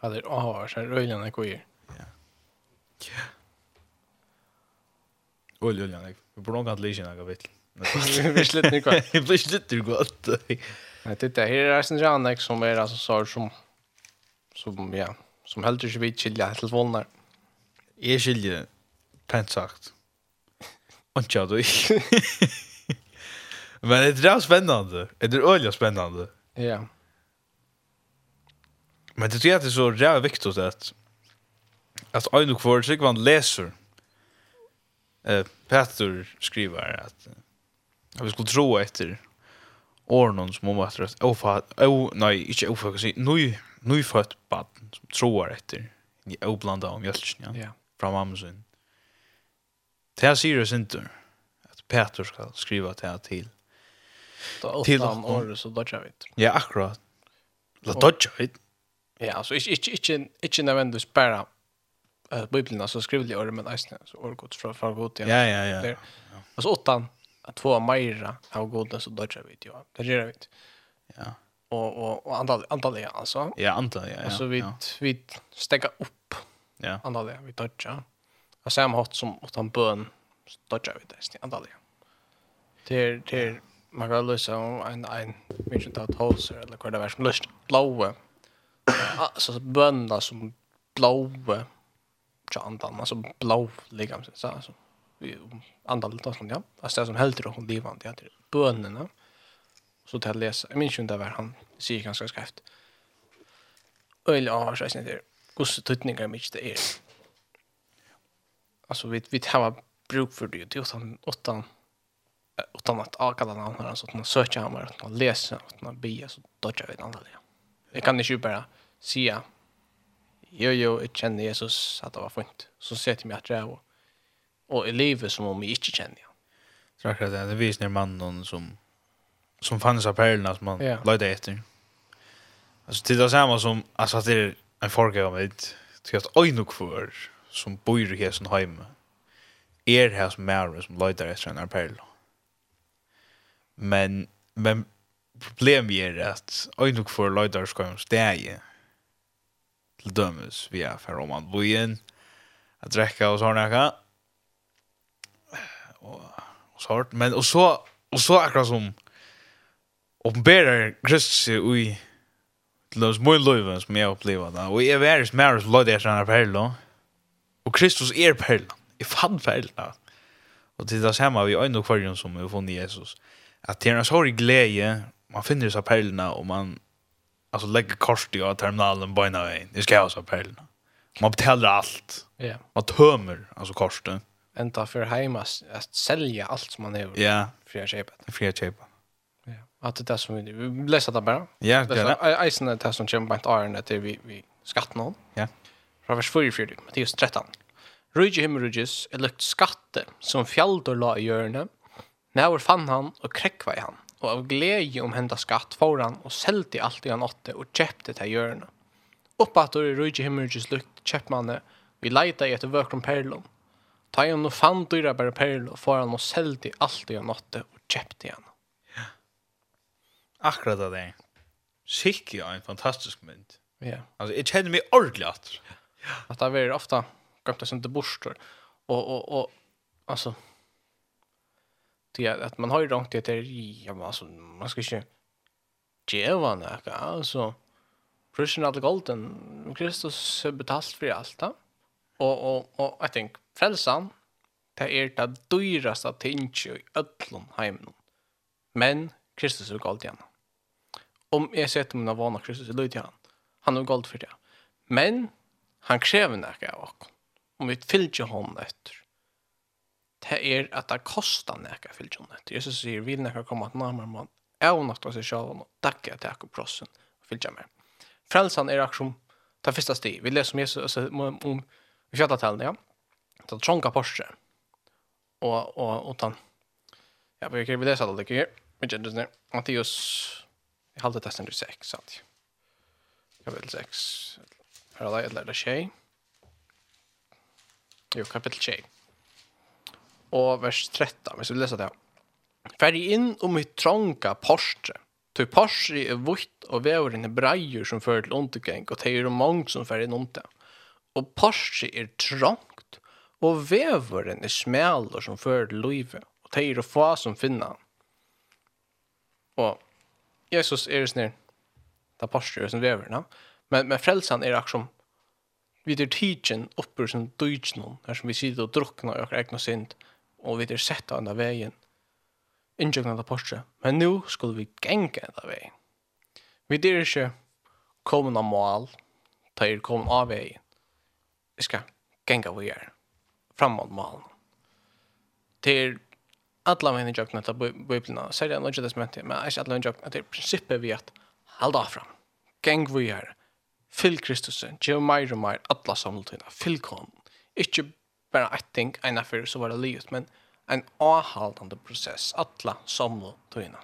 det det har så rullen det går. Ja. Ja. Oj, oj, oj. Vi borde nog att lägga några vitt. Vi sliter nu kvar. Vi blir sliter gott. Nej, det här är en genre som är alltså så som som ja, som helt inte vi chilla helt vålnar. Är chilla pent sagt. Ancha du. Men det är spännande. Det är öliga spännande. Ja. Men det är så jävla viktigt att att en och kvar sig van läser. Eh Petter skriver att uh, vi skulle tro efter Ornon som om var att ofa o, nej inte ofa kan säga nu nu fött bad som tror efter i oblanda om mjölken ja. Yeah. Från Amazon. Det här säger det inte att Peter ska skriva det här till. Då Till han år så då jag vet. Ja, akkurat. La dodge vet. Ja, alltså inte inte inte inte nödvändigtvis bara eh Bibeln alltså skrivliga ord men alltså så ord gott från från gott ja. Ja, ja, ja. Alltså åttan att två mera av goden så dodge vet Ja, Det gör vet. Ja. Och och och antal antal alltså. Ja, antal ja. Alltså vi ja. vi stäcka upp. Ja. Antal vi dodge på samma hot som att han bön dodgar vi det antagligen. Till till man kan lösa en en mission tat hoser eller vad det var som lust blåa. Alltså bönda som blåa chantan alltså blå liksom så alltså vi antal lite sånt ja. Alltså som helt då hon levande till bönerna. Så till läsa. Jag minns ju inte vad han säger ganska skrift. Öl ja, så är det. Gosse tutningar mycket det är alltså vi vi har bruk för det till utan utan utan att akalla namn här så att man söker han bara att läsa att man be så dodgar vi den andra. Jag kan inte bara säga jo jo jag känner Jesus att det var fint. Så sätter jag mig att jag och och i livet som om jag inte känner jag. Så akkurat det, det visar när mannen som som fanns av pärlorna som man yeah. lade efter. Alltså till det samma som alltså att det är en folkgåva med det ska att oj nog för som bor i hesen heime er hans mære som løyder etter en perla. Men, men problemet er at øynok for løyderskøyens steg til dømes vi er for om han bojen at drekka og sånn ekka og, og men og så og så akkurat som oppenberer Kristus i til dømes mun løyven som jeg opplever da og jeg er hans mære som løyder etter en perla Og Kristus er perla. Jeg fann perla. Og til det samme vi øyne og kvarjon som vi funnet Jesus. At det er en sorg glede, man finner seg perlene, og man alltså lägger kors i terminalen på ena vägen. Det ska jag ha perlorna. Man betalar allt. Ja. Yeah. Man tömmer alltså korset. Ända för hemma att sälja allt som man har. Ja. Yeah. För att köpa. För att köpa. Ja. Att det är som vi Vi läser det bara. Ja, det är det. Eisen är det som kommer på ett ärende till vi, vi skatt någon. Ja fra vers 44, Matteus 13. Rydje himmelrydjes er lukt skatte som fjaldor la i hjørne. Næver fann han og krekva i han, og av glede om henda skatt får han og selte alt i han åtte og kjepte til hjørne. Oppator i rydje himmelrydjes lukt kjeppmanne, vi leita i etter vøkron perlon. Ta han og fann dyra bare perlo og får han og selte alt i han åtte og kjepte i han. Ja. Akkurat det. Sikkert en fantastisk mynd. Ja. Yeah. Alltså, jag känner mig ordentligt. Ja. Att det är ofta glömt att det borstar Och, och, och alltså det är att man har ju långt det är ja, men alltså man ska inte geva något alltså Christian hade golden Kristus har betalt för allt det. Och och och jag tänker frälsan det är det dyraste tinget i öllon heimen. Men Kristus har galt igen. Om jag sätter mina vana Kristus i lyd han. Han har galt för det. Men Han krever något av oss. Om vi fylgjer honom etter. Det är att det kostar något att fylgja honom etter. Jesus säger, vill något komma att närmare man är något av sig själv och tacka att jag prossen och fylgja med. Frälsan är som ta första steg. Vi leser om Jesus om vi fjärde talen, ja. Ta trånga Porsche. Och, och, och tan. Ja, vi kan läsa det här. Vi kjenner det. Matteus, jag hade testen til 6, sant? Jag vill sex, Er det eller det tjej? Jo, kapitel tjej. Og vers 13, hvis vi leser det. Færg inn om mitt trånga porsche. Ty porsche er vitt og veveren er breier som fører til undergeng, og tejer er mange som färg inn om det. Og porsche er trångt og veveren er smälor som fører til livet og tejer er få som finner han. Og Jesus er är snär. Ta porsche som veveren, ja. No? Men, men frälsan är också som vi är tidsen uppe som döjtsen här som vi sitter och drucknar och ägna synd och vi är sett av den där vägen innsjökna av Porsche. Men nu skulle vi gänga den där vägen. Vi är inte kommande mål ta er kommande av vägen. Vi ska gänga vi är framåt målen. Det är alla mina jökna av Bibeln. Särskilt inte det som heter, men inte alla mina jökna. Det är principen vi att halda fram. Gäng vi är. Fyll Kristus, gjør meir og meir alla samltina, fyll kon. Ikke bare ett ting, en fyrir så var det livet, men en avhaldande prosess, alla samltina.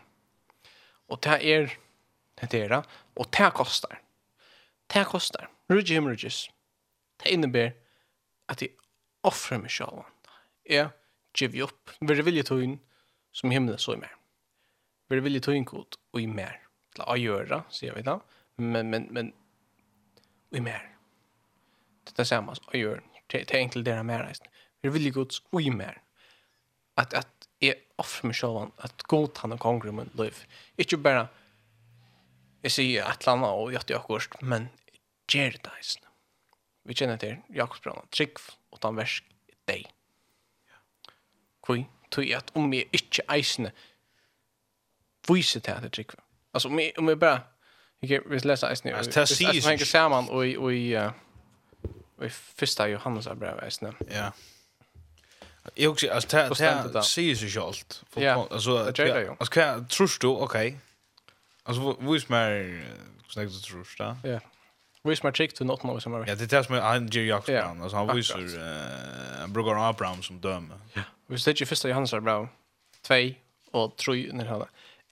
Og det er det er, og det kostar. Det kostar. Rudje him rudjes. Det innebär at jeg offrer meg selv. Jeg gjev opp. Vi Vær vilje tøyen som himmelen så i mer. Vi Vær vilje tøyen god og i mer. La å gjøre, sier vi da. Men, men, men i mer. Det är samme som jag gör. Det er egentlig det er mer. reisen. Vi er ju gods og i mer. At, at jeg offrer meg selv at god han och konger i min liv. Ikke bare jeg sier et eller annet og gjør det akkurat, men gjør det här. Vi kjenner til Jakobsbrannan. Trygg och den värsk deg. Kvinn, tog jeg at om jeg ikke eisne viser til at det trygg. Altså, om jeg, om jeg bare Jag vill läsa eisen. Alltså det sägs. Jag tänker samman och i och i i första Johannes brev eisen. Ja. Jag också alltså det det sägs ju självt. Alltså alltså kan tror du okej. Alltså vis mer snägt att tror du. Ja. Vis mer chick till något något som är. Ja, det är som en Jerry Jackson. Alltså han visar eh brukar Abraham som döme. Ja. Vi ser ju första Johannes brev 2 och 3 när han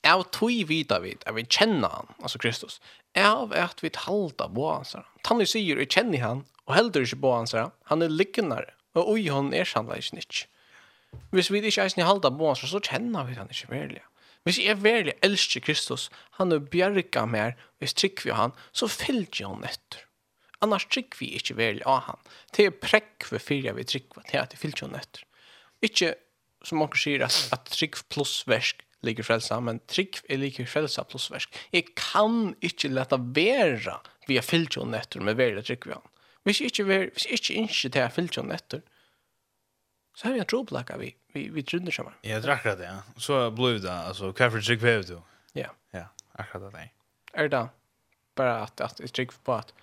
av tog vita vid, av vi kjenner han, altså Kristus, av at vi halda på hans herre. Tannig sier, jeg kjenner han, og heldur ikke på hans herre, han er lykkenar, og ui hon er sannleis ikke. Hvis vi ikke eisen halda på hans så kjenner vi han ikke verlig. Hvis jeg verlig elsker Kristus, han er bjerga mer, hvis trygg vi han, så fylgjer han etter. Annars trygg vi ikke verlig av han. Det er prekk for fyrir vi trygg, det er at vi fylgjer han etter. Ikke, som man sier, at, at trygg pluss versk ligger frelsa, men trygg er ligger frelsa pluss versk. Jeg kan ikke leta vera vi har fyllt jo etter med vera trygg vi han. Hvis jeg ikke, ver, hvis jeg ikke ikke til jeg fyllt jo etter, så har vi en troblaka vi, vi, vi trunner sammen. Ja, det er akkurat det, ja. Så blir det, altså, hva for trygg vi er du? Ja. Ja, akkurat det. Er det da, bare at, at jeg trygg på at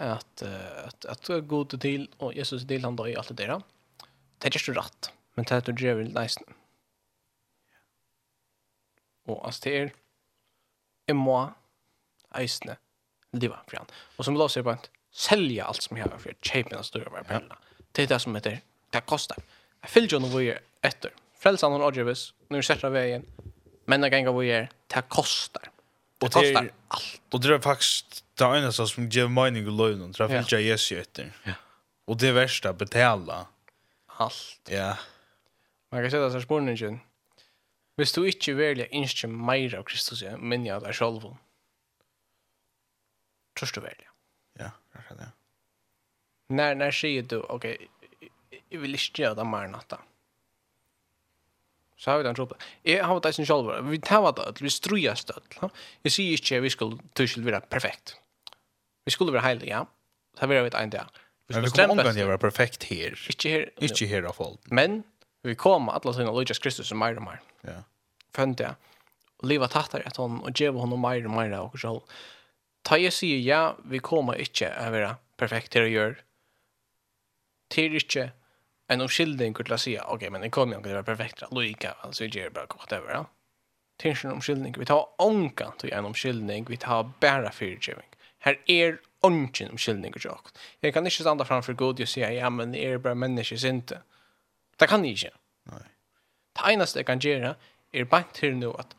at at at du er god til og Jesus til han da i alt det der. Det er ikke rett, men det er du driver nästan. Og altså det er, jeg må eisne liva for han. Og som lov sier på en, selja alt som jeg har for kjeipen av større var perla. Det er det som heter, det kostar. Jeg fyller jo noe vi er etter. Frelsan og Odjevis, når vi setter veien, men jeg ganger vi er, det kostar. Det kostar alt. Og det er faktisk det eneste som gjev mening og løgnen, det er fyller jeg Jesu etter. Ja. Og det verste, betala. alt. Ja. Man kan sätta sig som spørningen, Hvis du ikke velger ikke mer av Kristus, ja, men jeg deg selv. Tror du velger. Ja, akkurat det. När, när säger du, ok, jag vill inte göra det mer natta. Så har vi den troppen. på. Jeg har det som selv. Vi tar det alt, vi struer støtt. Jeg sier ikke vi skulle tuskjel være perfekt. Vi skulle være heilige, ja. Så har vi det en dag. Vi skulle være perfekt her. Ikke her. Ikke her av folk. Men vi kom alla sina Lukas Kristus som mer och mer. Ja. Fönt det. Leva tattare att hon och ge honom mer och mer och så. Ta jag säger ja, vi kommer inte att vara perfekt till att göra. Till inte en omskildning kunde säga, okej, okay, men det kommer inte att vara perfekt. Lika, alltså jag gör bara whatever. Ja. Till en omskildning. Vi tar ångan till en omskildning. Vi tar bara fyrtjövning. Här är ångan omskildning och jag. Jag kan inte stanna framför god och säga, ja, men det är bara människor inte. Det kan jeg ikke. Nei. Det eneste jeg kan gjøre er bare til nå at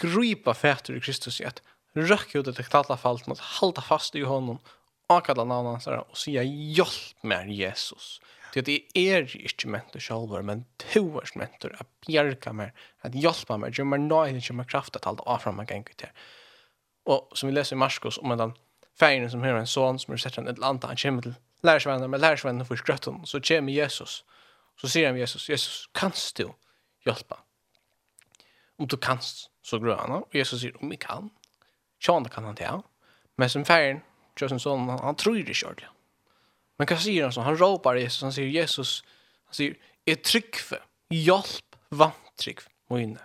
gripa fætur i Kristus i at røkke ut etter talafalten at halda fast i honom akalla navnet hans og sier hjelp meg Jesus. Til at jeg er ikke mentor selv, men to er mentor at bjerga meg, at hjelpa meg, gjør meg nøy gjør meg kraft at halda avfram meg ganger til. Og som vi leser i Marskos om den feiren som hører en son som er sett en et eller annet, han kommer til lærersvenner men lærersvenner for skrøtten, så kommer Jesus. Jesus Så sier han Jesus, Jesus, kanst du hjelpa? Om du kanst, så grøy han. Og Jesus sier, om jeg kan, sjående kan han til. Men som færen, Jøsen sånn, han, han tror det kjørt. Men hva sier han så? Han råpar Jesus, han sier, Jesus, han sier, jeg tryggve, hjelp, vant tryggve, må inne.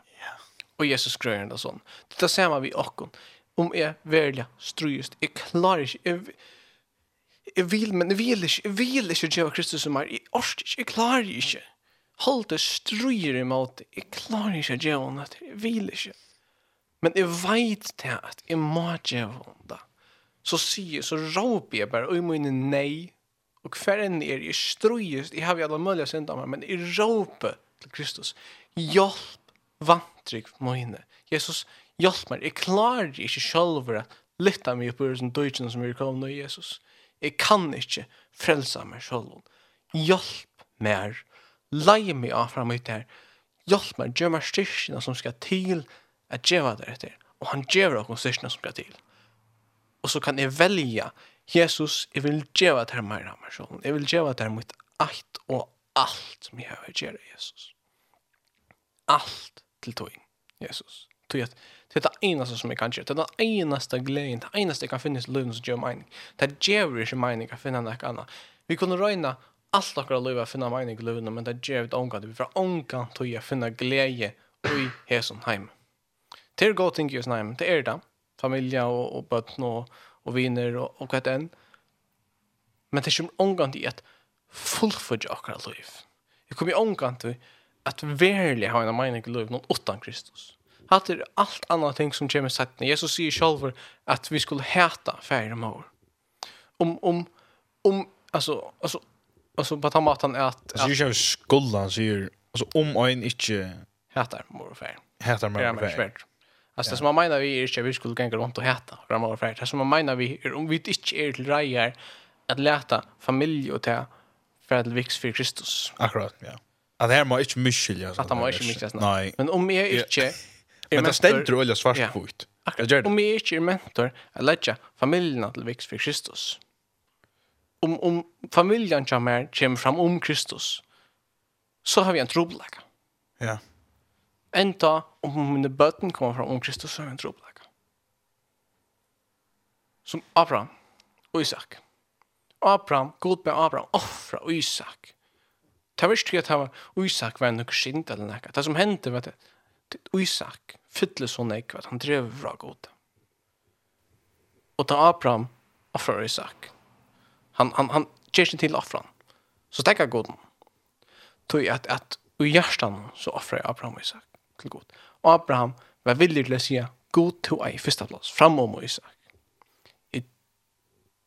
Og Jesus grøy det sånn. Dette ser man vi okkon. Om jeg velja strøyest, jeg klarer ikke, jeg Jeg vil, men jeg vil ikke, jeg vil ikke gjøre Kristus som er, jeg orker ikke, jeg klarer ikke. Hold det struer i måte, jeg klarer ikke å gjøre henne, jeg vil ikke. Men jeg vet til at jeg må gjøre henne. Så sier så råper jeg bare, og jeg nei, og hver enn er jeg struer, jeg har jo alle mulige synder meg, men jeg råper til Kristus. Hjelp vantrygg mine. Jesus, hjelp meg, jeg klarer ikke selv å lytte meg på den dødgen som er kommet nå, Jesus. Jesus Jeg kan ikke frelse meg selv. Hjelp meg. Leie meg av fram ut her. Hjelp meg. Gjør meg styrkene som skal til at gjøre det etter. Og han gjør dere styrkene som skal til. Og så kan jeg velge Jesus, jeg vil gjøre det her mer av meg selv. Jeg vil gjøre det her mot alt og alt som jeg har gjøre Jesus. Alt til tog Jesus. Tog at Det er det eneste som jeg kan gjøre. Det er det eneste gleden. Det eneste jeg kan finne i livet som gjør mening. Det gjør ikke mening å finne noe annet. Vi kunne røyne alt dere liv å finne mening i livet. Men det ger inte ångan. Vi får omgang til å finne glede i hesen heim. Det er godt ting i hesen heim. Det er det. Familie og, og bøtten og, og viner og, og hva det enn. Men det kommer omgang til att fullfölja akkurat liv. Det kommer omgang til at verlig ha en mening i livet utan Kristus. Hatt er alt annet ting som kommer sattne. Jesus sier selv at vi skulle heta færre mor. Om, om, om, altså, altså, alltså på den han är att alltså skulda, han säger alltså om en inte heter mor och fär heter mor och fär alltså det som man menar vi är inte vi skulle gänga runt och heta fram och fär det som man menar vi är om vi inte är till rejer att läta familj och ta för att viks för Kristus. Akkurat ja. At det här må inte mycket alltså att man inte mycket Nei. men om jag inte Men det ständer olja svart ja. kvitt. Akkurat. Om vi inte är mentor att lägga familjerna till växt för Kristus. Om, om familjen kommer, kommer fram om Kristus så har vi en trobläka. Ja. Änta om mina böten kommer fram om Kristus så har vi en trobläka. Som Abraham og Isak. Abraham, god med Abraham, offra og Isak. Det var inte att Isak var noe skint eller noe. Det som hände var att Isak fytle så nek, at han drev fra god. Og ta Abraham, affra Isak. Han, han, han gjør sin til offran. Så tenker god. Tog at, at i hjertan så affra Abraham Isak til god. Og Abraham var villig til å si god to ei første plass, framom Isak. I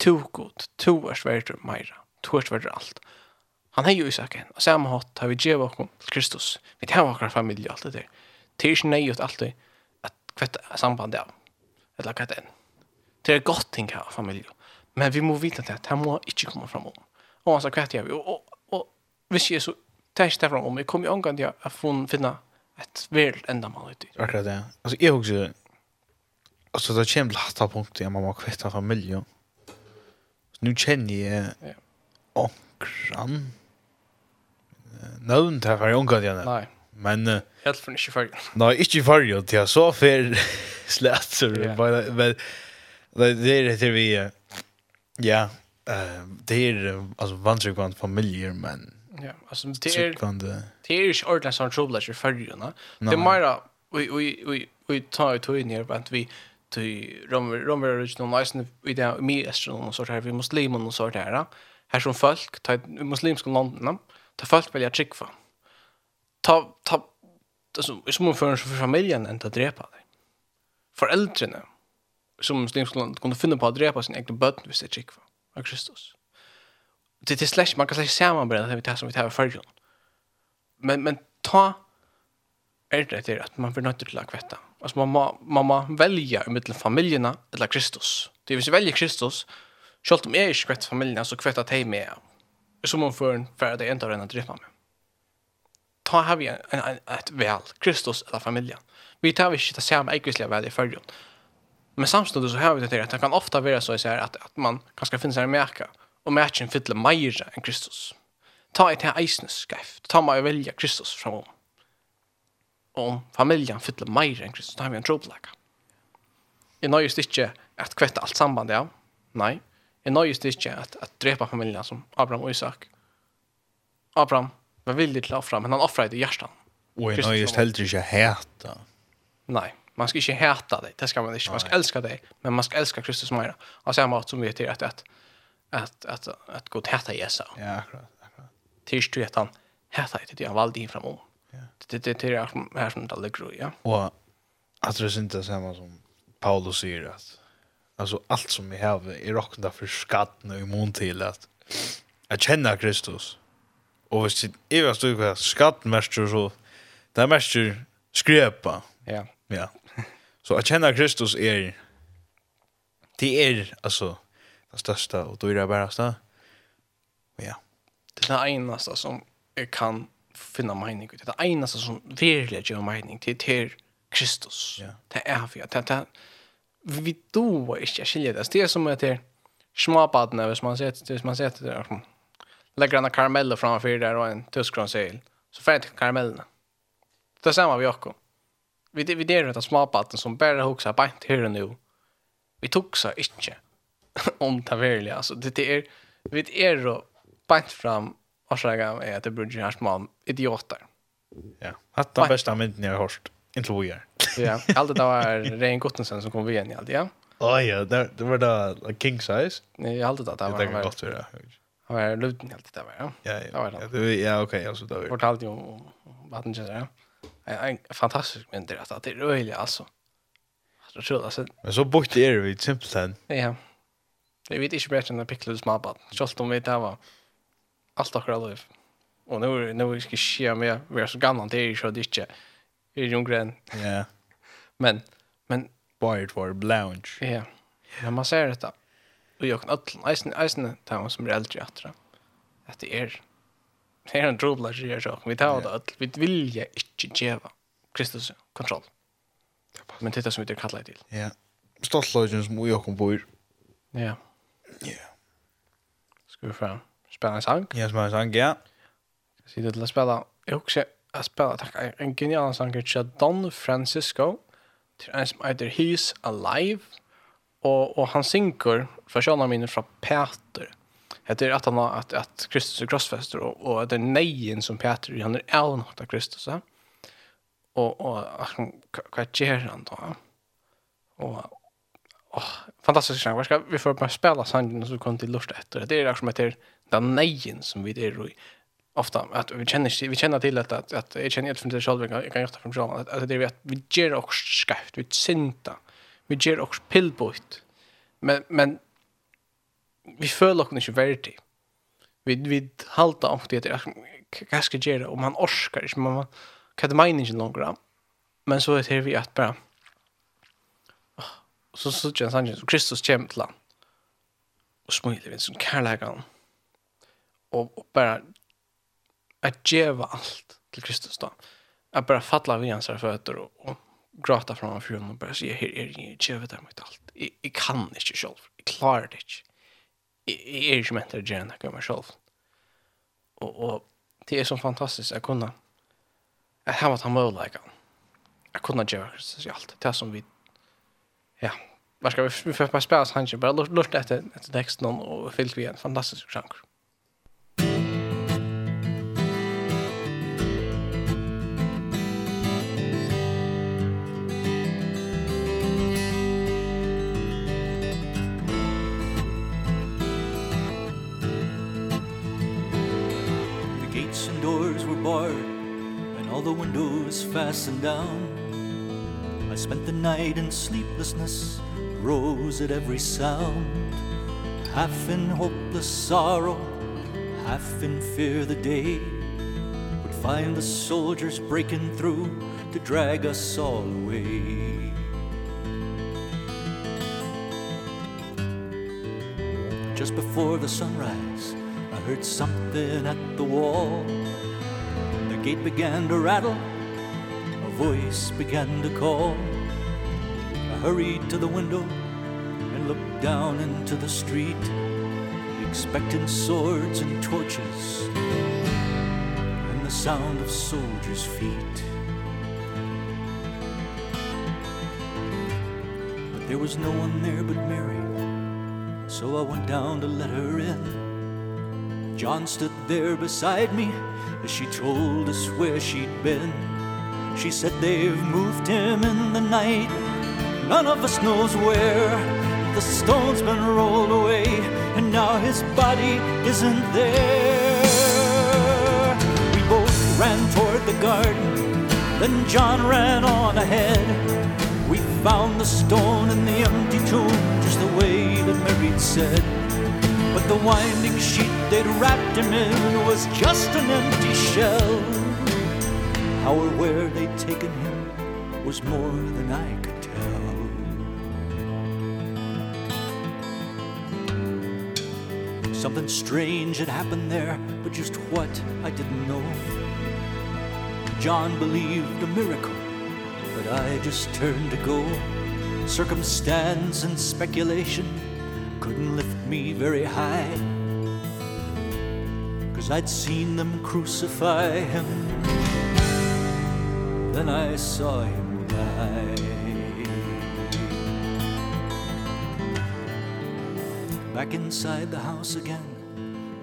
to god, to er sverdur meira, to er sverdur alt. Han hei jo Isak en, og samme hatt har vi djeva okkom til Kristus. Vi tar okkar familie og alt det der Det er ikke nøyet alltid at kvett samband av, eller kvett er Det er godt ting her, familie. Men vi må vite at det må ikke komme fram om. Og han sa, kvett gjør vi. Og, og, og hvis jeg så, det er ikke det fram om. Jeg kommer jo omgang til å finne et vel enda man ut i. Akkurat det. Altså, jeg også, altså, det kommer til hatt av punktet, jeg må kvett av familie. Så nå kjenner jeg ja. omkran. Nøvn til å være omgang til Nei. Men uh, helt för inte för. Nej, inte för ju att så för slätser bara men det är det vi ja, eh det är alltså vanligt kvant familjer men ja, alltså det är det är ju ordentligt sån trubbel för ju, va? Det mera vi vi vi vi tar ju in här att vi till romer romer original nice vi där med astronom och så där vi muslimer och så där. Här som folk, muslimska länderna, Ta folk välja tryck för ta, ta, alltså, i små förrän för familjen inte att drepa dig. Föräldrarna som muslimskolan kunde finna på att drepa sin egna bötn hvis det för av Kristus. Det är slash, man kan säga sammanbränna det vi tar som vi tar för. Men, men ta är det till att man blir nöjd till att kvätta. Alltså man må, man må välja mellan familjerna eller Kristus. Det vill säga välja Kristus, självt om jag är inte kvätt familjerna så kvätta jag mig. Som om för en inte har redan drepa mig ta har vi en, en, en, ett väl, Kristus eller familjen. Vi tar vi inte det samma äggvisliga väl i följden. Men samtidigt så har vi det där att det kan ofta vara så att, att, att man kanske finns en märka och märken fyller mer än Kristus. Ta ett här eisnes skeft. Ta mig och välja Kristus framom. Og om familjen fyller mer än Kristus, då har vi en tropläka. Jag nöjst inte att kvätta allt samband, ja. Nej. Jag nöjst inte att, att drepa familjen som Abraham och Isak. Abraham var villig til å offra, men han offrade i hjärtan. Och en öjest heller ikke häta. Nej, man ska inte hata dig, det ska man inte. Man ska älska dig, men man ska älska Kristus mer. Och samma mat som vi till att att att att att gå hæta Jesus. Ja, akkurat, akkurat. Tills du att han häta dig till han valde in framom. Ja. Det det det är här som det ligger, ja. Och att det är inte samma som Paulus säger att alltså allt som vi har är rockna för skatten och immun till att att känna Kristus og hvis det er at du skatten skattmester, så det er mester skrepa. Ja. Ja. Så at kjenne Kristus er, det er, altså, det største, og du er det bæreste. Ja. Det er det eneste som jeg kan finna mening ut. Det er det eneste som virkelig gjør mening til, til Kristus. Ja. Det er vi, det det, vi då är inte skilja det. Det är som att det er småbadene, hvis man ser det, hvis man ser det, det lägger en karamell framför där och en tuskronsil. Så får jag karamellen. karamellerna. Det är samma vi också. Vi dividerar det småpatten som bara huxar på inte här nu. Vi tog så inte om det verkligen Alltså det är vi är då bant fram och så är det brudgen här små idioter. Ja, hatt den bästa mynden jag har hört. Inte vad jag Ja, allt det var Rein Gottensen som kom igen i allt, ja. Ja, ja, det var då king size. Nej, allt det där var. Det kan gott vara. Har jag luten helt det var ja. Ja, ja. Ja, det ja okej, alltså då. Fortalt ju om vattenkällan. Ja. En fantastisk men det att det är öjligt alltså. Alltså så alltså. Men så bort är vi simpelthen. Ja. Det vet inte bättre än att pickla små bad. Just om vi det var allt och alla. Och nu nu ska ske med vi är så gamla det är ju så det inte. Det är ju Ja. Men men Wired for Lounge. Ja. Men man ser detta og jag kan all eisen eisen ta som är äldre att att det är det är en drobla som grej jag vi tar det att vi vill ju inte ge Kristus kontroll. Men det är som vi det kallar till ja stoltlögen som vi också bor ja ja ska vi få spela en sang? Ja spela en sang ja Jag sitter till att spela jag också att spela tack en genial sång till Don Francisco. Till en som heter He's Alive och och han synker för såna mine från Peter. Heter att han att att Kristus er krossfester, och og det er nejen som Peter han är avnåt av Kristus. Och och vad gjør han då? Och åh, fantastisk sang. Ska vi får bare spela sangen så kommer till lust efter. Det är det som heter den nejen som vi er i ofta att vi känner vi känner till att att, att jag känner inte för det själv jag kan göra från själv att, att det är att vi ger och skäft vi synta. Mm vi ger också pillbot. Men men vi føler oss ikke verdig. Vi vi halta om det at hva skal gjøre om man orskar ikke, man, hva det mener ikke langer. Men så er det vi at bare så så kjenner han så Kristus kommer til han og smiler vi som kærleger han og, og bare at djeva alt til Kristus da at bare fatla vi hans her føtter og, og gråta fram för honom och bara säga här är det inte över mot allt. Jag kan inte själv. Jag klarar det inte. Jag är inte mäntare att göra det mig själv. Och, och det är så fantastiskt att kunna att här var han möjligheten. Jag kunde göra det allt. Det som vi ja, vad ska vi vi får bara spela han bara lust efter efter texten och fyllt vi en fantastisk genre. kitchen doors were barred and all the windows fastened down. I spent the night in sleeplessness rose at every sound. Half in hopeless sorrow half in fear the day would find the soldiers breaking through to drag us all away. Just before the sunrise heard something at the wall. The gate began to rattle A voice began to call. I hurried to the window And looked down into the street Expecting swords and torches And the sound of soldiers' feet. But there was no one there but Mary So I went down to let her in. John stood there beside me. As she told us where she'd been. She said they've moved him in the night. None of us knows where. The stone's been rolled away And now his body isn't there. We both ran toward the garden. Then John ran on ahead. We found the stone in the empty tomb Just the way that Mary said. But the winding sheet they'd wrapped him in Was just an empty shell. How or where they'd taken him Was more than I could tell. Something strange had happened there But just what I didn't know. John believed a miracle But I just turned to go. Circumstance and speculation Couldn't me very high. Cause I'd seen them crucify him. Then I saw him die. Back inside the house again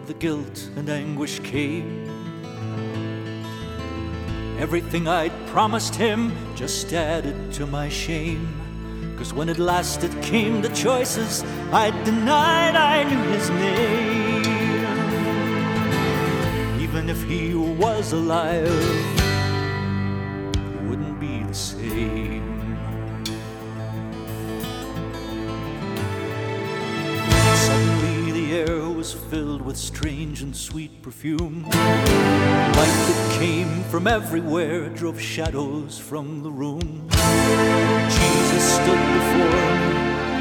The guilt and anguish came. Everything I'd promised him Just added to my shame. Cause when at last it came to choices I denied I knew his name. Even if he was alive It wouldn't be the same. Suddenly the air was filled with strange and sweet perfume. Like the came from everywhere Drove shadows from the room. Jesus stood before me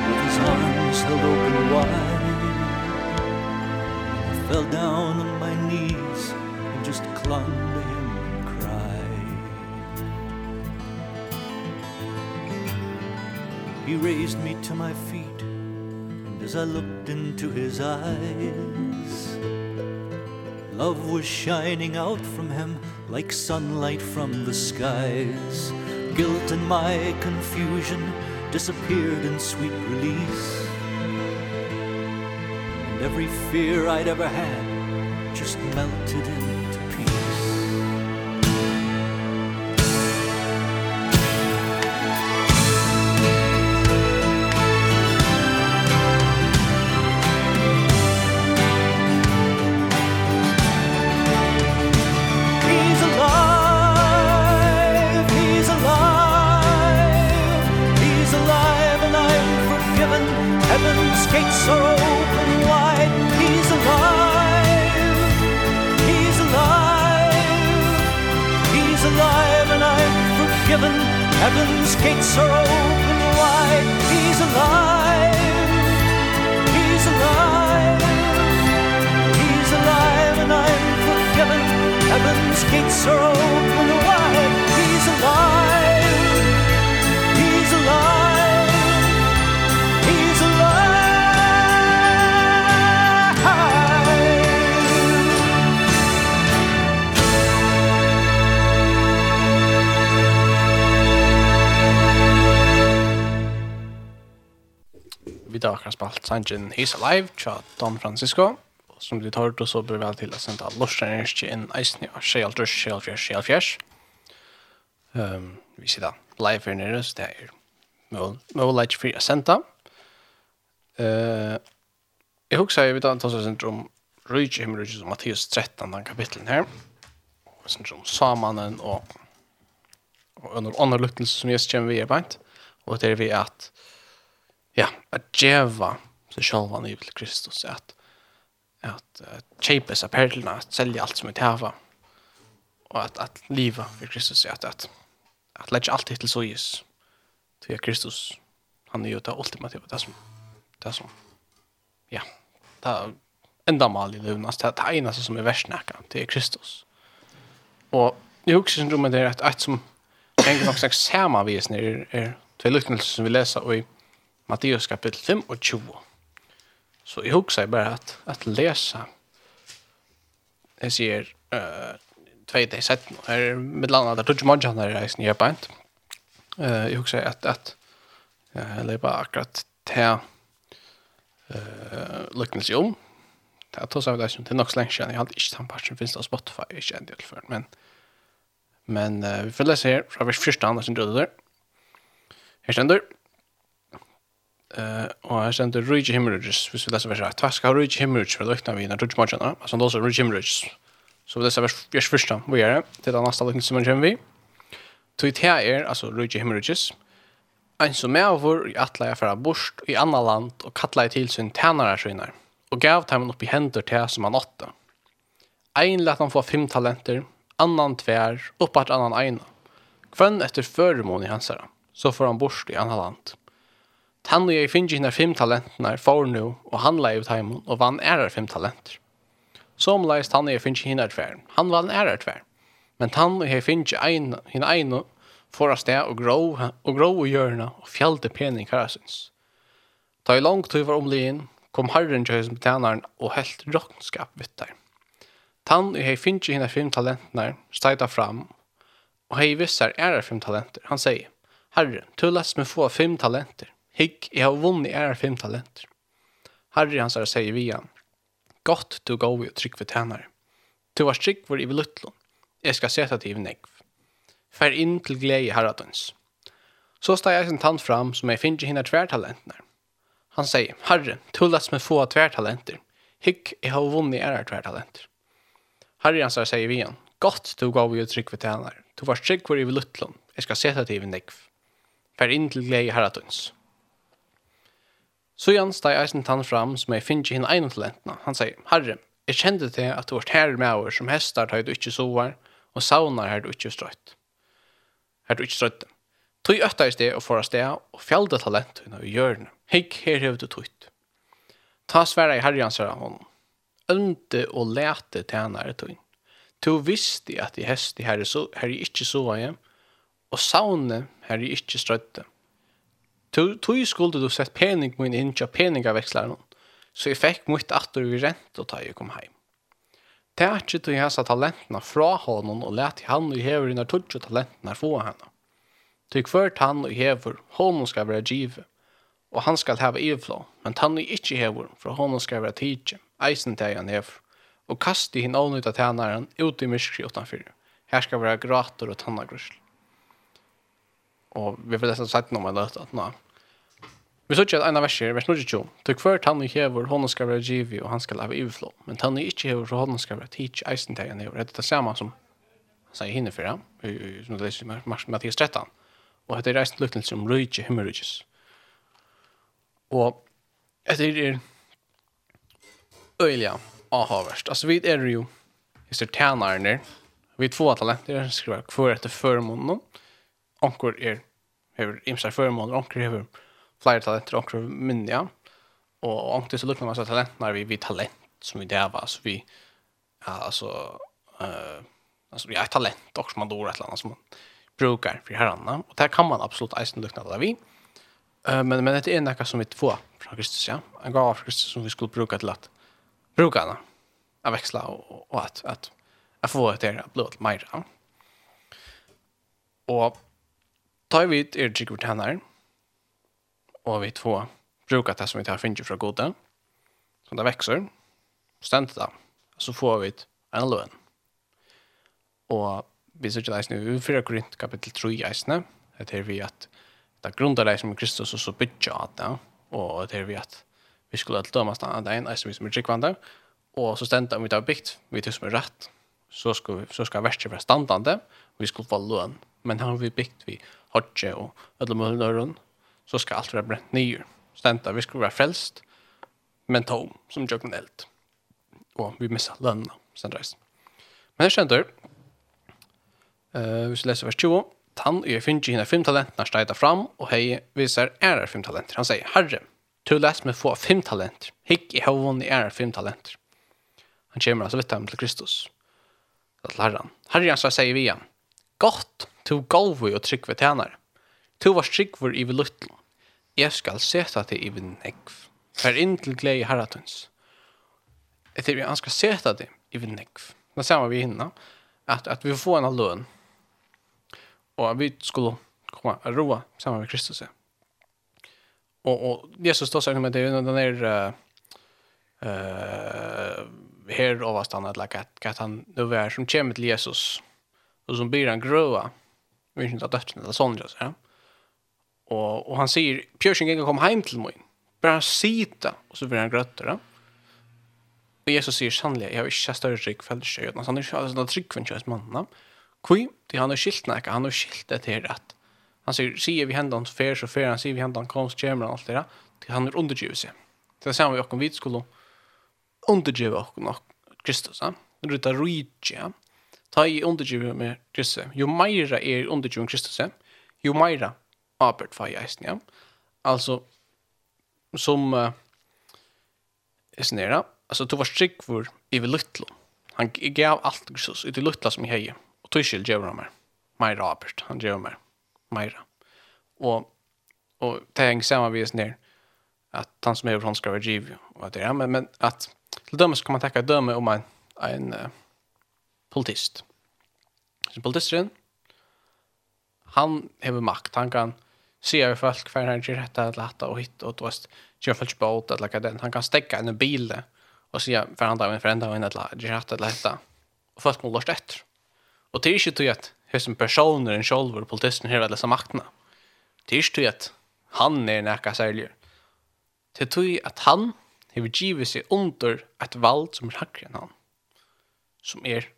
With his arms held open wide. I fell down on my knees And just clung to him and cried. He raised me to my feet And as I looked into his eyes Love was shining out from him like sunlight from the skies. Guilt and my confusion disappeared in sweet release. And every fear I'd ever had just melted in. sangen He's Alive tja Don Francisco. Og Som du tar ut så bør vel til å sende lorsen Ernst ikke inn eisen ja, skjel drøs, skjel. Um, vi sier da live her nere, så det er mål ikke fri å sende. Uh, jeg husker jeg vet at han sender om Rydje Himmelrydje som Mattias 13, den kapitlen her. Og sånn som samanen og og under andre lukkelse som Jesus kommer vi er beint. Og det er vi at ja, at djeva så själva han till Kristus att att köpa sig perlorna, att sälja allt som vi har och att att leva för Kristus att att att lägga allt till så Jesus till Kristus han är ju det ultimativa det som det som ja det enda mal i levnas det är ena som är värstnäka till Kristus. Och jag husker syndrom det är att ett som en gång sagt samma visning när är två luknelser som vi läser i Matteus kapitel 5 och 20 Så jeg husker bare at, at läsa. jeg sier uh, tvei dag sett nå Här med landet der tog mange man janar i sin hjärpant. Uh, jeg husker at, at uh, eller bara akkurat til uh, lycknelse om. Det tog sig av det som till något länge sedan. Jag hade inte den parten finns det Spotify. Jag kände det før Men, men uh, vi får lese her fra vers 1 som du där. Här ständer. Eh och här sent Ridge Hemorrhages, hvis vi läser vers 1. Tack har Ridge Hemorrhages för lukna vi när Ridge Margin. Alltså då så Ridge Hemorrhages. Så vi läser vers vers första. Vad är det? Det är nästa lukna som man känner vi. Tog det här är alltså Ridge Hemorrhages. Ein som er over i atleia fra borst i anna land og kattleia til sin tænare synar og gav dem upp i hender til som han åtte. Ein lät han få fem talenter, annan tvär, uppart annan eina. Kvön efter föremån i hans herra. så får han borst i anna land. Tann og jeg finner henne fem talentene for nå, og han leie ut heimen, og vann ærer fem talenter. Som leist tann og jeg finner henne tvær. Han vann ærer tvær. Men tann og jeg finner henne ene, for å sted og grå og, grå og hjørne, og fjallte pening karasins. Da i langt tog var omlien, kom herren til høysen betjeneren og helt råkenskap vitt der. Tann og jeg finner henne fem talentene, steita fram, og hei visser ærer fem talenter. Han sier, Herre, du lest meg få fem talenter Higg, jeg har vunnet ære fem talenter. Herre hans her sier vi han. Godt du går vi og trygg for tænare. Du var trygg for i vil utlån. Jeg skal seta til i negv. Fær inn til glede i herradens. Så steg jeg sin tann fram som jeg finner henne tvertalentene. Han sier, Herre, du lest meg få tvertalenter. Hygg, jeg har vunnet ære tvertalenter. Herre hans her sier vi han. Godt du gav vi og trygg for tænare. Du var trygg for i vil utlån. Jeg skal sette til i negv. Fær inn til glede i herradøns. Så Jan steg eisen tann fram som jeg finner henne egnet lentene. Han sier, Herre, jeg kjente til at du var her med over som hestar tar du ikke sover, og saunar her du ikke strøtt. Her du ikke strøtt. Tøy øtta i sted og fora sted, og fjalde talentene i hjørne. Hikk her hev du tøyt. Ta sværa i herre, han sier han. Ønte og lete tænare tøyn. Tu visste at i hest i herre, så, herre her, her, her, her, her, her, her, her, her, Tog skulle du sett pening min inn til peningaveksler noen, så jeg fikk mye atter i rent og ta jeg kom heim. Det er ikke til sa talentene fra honom og let han og hever innan tog talentene få henne. Til hvert han og hever, honom skal være givet, og han skal hava evflå, men han og ikke hever, for honom skal være tidsi, eisen til han hever, og kasti hin avnytta tænaren ut i myskri utanfyr. Her skal være grater og tannagrusl. Og vi får nesten sett noe med det at nå. Vi så ikke at en av verset, vers 22, «Til hver tann i hever, hånden skal være givet, og han skal lave iverflå. Men han ikke hever, så hånden skal være tids eisen til han hever.» Det er det samme som han sier hinne for ham, som det leser i Mathias 13. Og det er eisen lukten som rydje, himmelrydjes. Og etter er øyelig avhavverst. Altså, vi er jo, hvis det er tjenerne, vi er två talenter, skriver hver etter førmånen, og onkur er hevur imsa føremål, onkur hevur flere talenter, onkur minni, Och Og onkur så lukkar man talent, når vi, vi talent som vi dæva, så vi, ja, altså, uh, alltså vi har talent också man då ett annat som man brukar för herrarna och där kan man absolut eisen lukna där vi. Eh men men det är något som vi två från Kristus ja. En gåva från Kristus som vi skulle bruka till att bruka den. Att växla och, och att att att få det här blått mer. Och tar vi ett er tryck vårt och vi två brukar det som vi tar finner fra gode, som det växer stendt då så får vi en lön Og vi ser ikke det nu i 4 Korint kapittel 3 eisne, det er vi at det grundar det som Kristus og så bytja at det og det er vi at vi skulle alt döma stanna där en vi som er tryggvande, og så stendt om vi tar byggt vi tar som er rett, så skal vi, så ska värsta være standande og vi skulle få lön men här har vi byggt vi hodje og alle mulige nøren, så skal alt være brent nye. Stenta, vi skulle være frelst, men tom, som jøkken eld. Og vi missa lønna, stendt reis. Men jeg kjenter, uh, hvis vi leser vers 20, han er finnes henne fem talentene steida fram, og hei viser er fem talenter. Han sier, Herre, du les meg få fem talenter. Hikk i hovån i er fem talenter. Han kommer altså vidt ham til Kristus. Til Herren. Herren så sier vi igjen, Godt, to golvi og tryggve tænare. To var tryggvor i viluttlån. Jeg skal seta til i nekv. Her inn til glede i herratøns. Etter vi skal seta til i nekv. Da ser vi hinna, at, at vi får en løn, og vi skulle komma og roa sammen med Kristus. Og, og Jesus står sammen med det, den er uh, her overstandet, like, at, at han nu er som kommer til Jesus, og som blir han grøa, Vi vet inte att eller sånn, just, ja. Och, og han säger, Pjörsson kan kom hem till mig. Bare sitta. Och så blir han grötter, ja. Og Jesus sier sannelig, jeg har ikke større trygg felleskjøy, han er ikke sånn trygg for en kjøs mann, ja. Kui, det han har skilt nek, han har skilt det til rett. Han sier, sier vi hendan fer, så fer, han sier vi hendan kom, så kommer han alt det, til han er undergivet seg. Det er samme vi okkom vidt skulle undergivet okkom Kristus, ja. Det er rita rujtje, ja. Ta i undergivet med Kristus. Jo meira er undergivet Kristus, jo meira arbeid for eisen, ja. Altså, som uh, snera, altså, to var strikvor i vi luttlo. Han gav alt Kristus, ut i luttla som i hei, og tøyskil gjør han mer. Meira arbeid, han gjør mer. Meira. Og, og det henger sammen vi snera, at han som er från skal være giv og at det er, men men at, til dømes kan man tacka döme om en en uh, politist. Så politisteren, han hever makt, han kan se över folk hver han gör rätta att lätta och hitta och då gjør folk på åt eller hva den han kan stäcka en bil og se för andra en förända och en eller gjør dette, eller lätta og folk må låta etter. Og det er ikke til at hur som personer en själv och politiken här eller som makterna. Det är ju att han er näka særlig. Det är ju att han har givet seg under et valg som er högre enn han. Som är